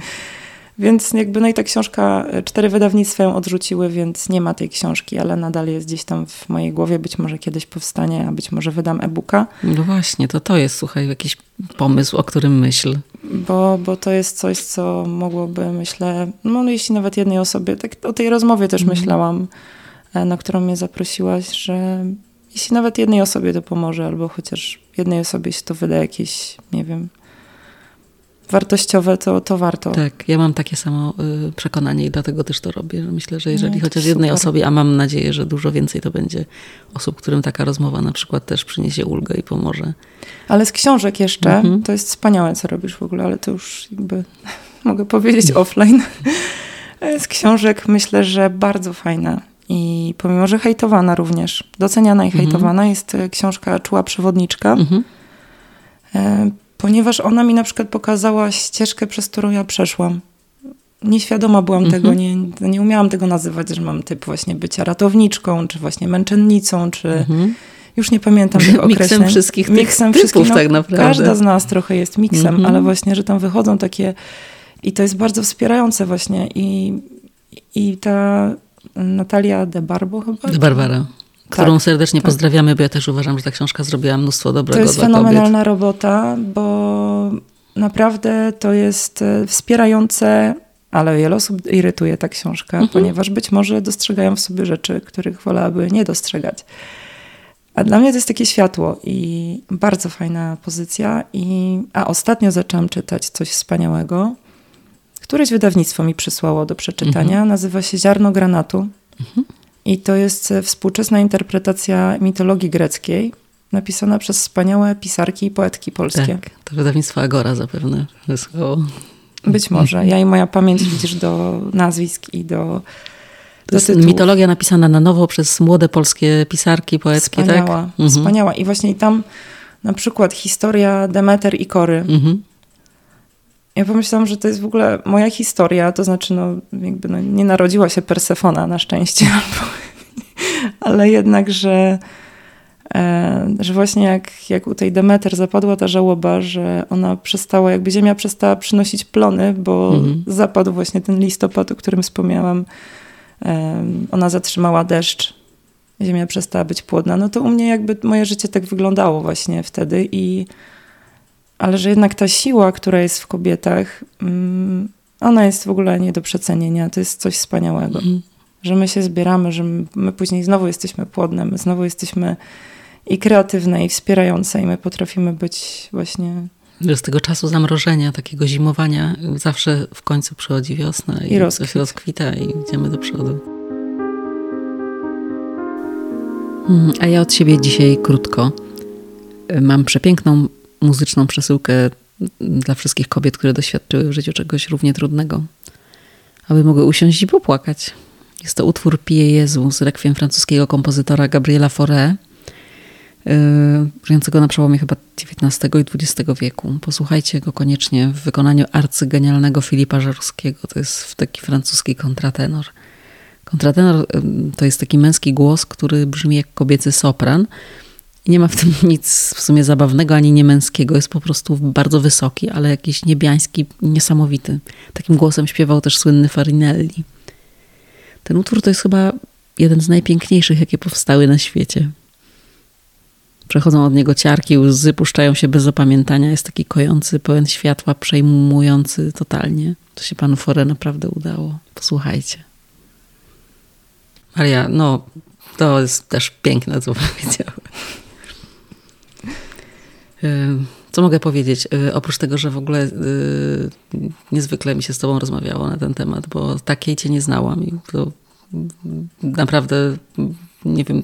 Więc jakby, no i ta książka, e, cztery wydawnictwa ją odrzuciły, więc nie ma tej książki, ale nadal jest gdzieś tam w mojej głowie. Być może kiedyś powstanie, a być może wydam e-booka. No właśnie, to to jest, słuchaj, jakiś pomysł, o którym myśl. Bo, bo to jest coś, co mogłoby, myślę, no, no jeśli nawet jednej osobie, tak o tej rozmowie też mm. myślałam, e, na którą mnie zaprosiłaś, że jeśli nawet jednej osobie to pomoże, albo chociaż jednej osobie się to wyda jakieś, nie wiem, wartościowe, to, to warto. Tak, ja mam takie samo y, przekonanie i dlatego też to robię. Myślę, że jeżeli no, chociaż super. jednej osobie, a mam nadzieję, że dużo więcej to będzie osób, którym taka rozmowa na przykład też przyniesie ulgę i pomoże. Ale z książek jeszcze, mhm. to jest wspaniałe, co robisz w ogóle, ale to już jakby mogę powiedzieć offline. z książek myślę, że bardzo fajna. I pomimo, że hejtowana również, doceniana i mhm. hejtowana, mhm. jest y, książka Czuła Przewodniczka. Mhm. Ponieważ ona mi na przykład pokazała ścieżkę, przez którą ja przeszłam. Nieświadoma byłam mhm. tego, nie, nie umiałam tego nazywać, że mam typ właśnie bycia ratowniczką, czy właśnie męczennicą, czy mhm. już nie pamiętam tych określeń. Miksem wszystkich miksem typów wszystkich, no, tak naprawdę. Każda z nas trochę jest miksem, mhm. ale właśnie, że tam wychodzą takie i to jest bardzo wspierające właśnie i, i ta Natalia de Barbo chyba? De Barbara. Którą tak, serdecznie tak. pozdrawiamy, bo ja też uważam, że ta książka zrobiła mnóstwo dobrego To jest fenomenalna kobiet. robota, bo naprawdę to jest e, wspierające, ale wiele osób irytuje ta książka, mhm. ponieważ być może dostrzegają w sobie rzeczy, których wolałaby nie dostrzegać. A dla mnie to jest takie światło i bardzo fajna pozycja. I, a ostatnio zaczęłam czytać coś wspaniałego. Któreś wydawnictwo mi przysłało do przeczytania. Mhm. Nazywa się Ziarno Granatu. Mhm. I to jest współczesna interpretacja mitologii greckiej, napisana przez wspaniałe pisarki i poetki polskie. Tak, to wydawnictwo Agora zapewne wysłało. Być może. Ja i moja pamięć widzisz do nazwisk i do to jest mitologia napisana na nowo przez młode polskie pisarki, poetki, tak? wspaniała, tak? Mhm. Wspaniała. I właśnie tam na przykład historia Demeter i Kory. Mhm. Ja pomyślałam, że to jest w ogóle moja historia, to znaczy no, jakby no, nie narodziła się Persefona na szczęście, ale jednak, że, e, że właśnie jak, jak u tej Demeter zapadła ta żałoba, że ona przestała, jakby ziemia przestała przynosić plony, bo mhm. zapadł właśnie ten listopad, o którym wspomniałam, ona zatrzymała deszcz, ziemia przestała być płodna, no to u mnie jakby moje życie tak wyglądało właśnie wtedy i ale że jednak ta siła, która jest w kobietach, mm, ona jest w ogóle nie do przecenienia. To jest coś wspaniałego. Mhm. Że my się zbieramy, że my później znowu jesteśmy płodne, my znowu jesteśmy i kreatywne, i wspierające, i my potrafimy być właśnie z tego czasu zamrożenia, takiego zimowania, zawsze w końcu przychodzi wiosna i, I rozkwit. coś rozkwita i idziemy do przodu. Hmm, a ja od siebie dzisiaj krótko. Mam przepiękną muzyczną przesyłkę dla wszystkich kobiet, które doświadczyły w życiu czegoś równie trudnego, aby mogły usiąść i popłakać. Jest to utwór Pije Jezu z rekwiem francuskiego kompozytora Gabriela Fauré, żyjącego na przełomie chyba XIX i XX wieku. Posłuchajcie go koniecznie w wykonaniu arcygenialnego Filipa Żarowskiego. To jest taki francuski kontratenor. Kontratenor y, to jest taki męski głos, który brzmi jak kobiecy sopran. Nie ma w tym nic w sumie zabawnego ani niemęskiego. Jest po prostu bardzo wysoki, ale jakiś niebiański, niesamowity. Takim głosem śpiewał też słynny Farinelli. Ten utwór to jest chyba jeden z najpiękniejszych, jakie powstały na świecie. Przechodzą od niego ciarki, łzy puszczają się bez opamiętania. Jest taki kojący, pełen światła, przejmujący totalnie. To się panu Fore naprawdę udało. Posłuchajcie. Maria, no to jest też piękne, co powiedziałem. Co mogę powiedzieć? Oprócz tego, że w ogóle y, niezwykle mi się z Tobą rozmawiało na ten temat, bo takiej Cię nie znałam i to naprawdę, nie wiem,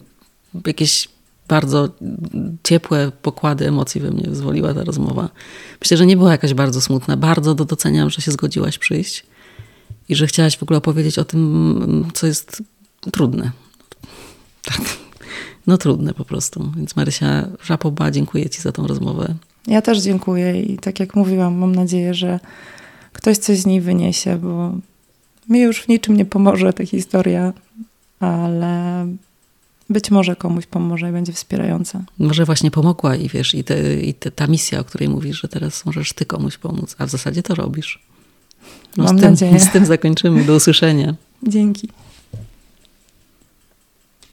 jakieś bardzo ciepłe pokłady emocji we mnie wyzwoliła ta rozmowa. Myślę, że nie była jakaś bardzo smutna. Bardzo doceniam, że się zgodziłaś przyjść i że chciałaś w ogóle opowiedzieć o tym, co jest trudne. Tak. No trudne po prostu. Więc Marysia Żapoba, dziękuję Ci za tą rozmowę. Ja też dziękuję i tak jak mówiłam, mam nadzieję, że ktoś coś z niej wyniesie, bo mi już w niczym nie pomoże ta historia, ale być może komuś pomoże i będzie wspierająca. Może właśnie pomogła i wiesz, i, te, i te, ta misja, o której mówisz, że teraz możesz ty komuś pomóc, a w zasadzie to robisz. No Mam z tym, nadzieję. Z tym zakończymy. Do usłyszenia. Dzięki.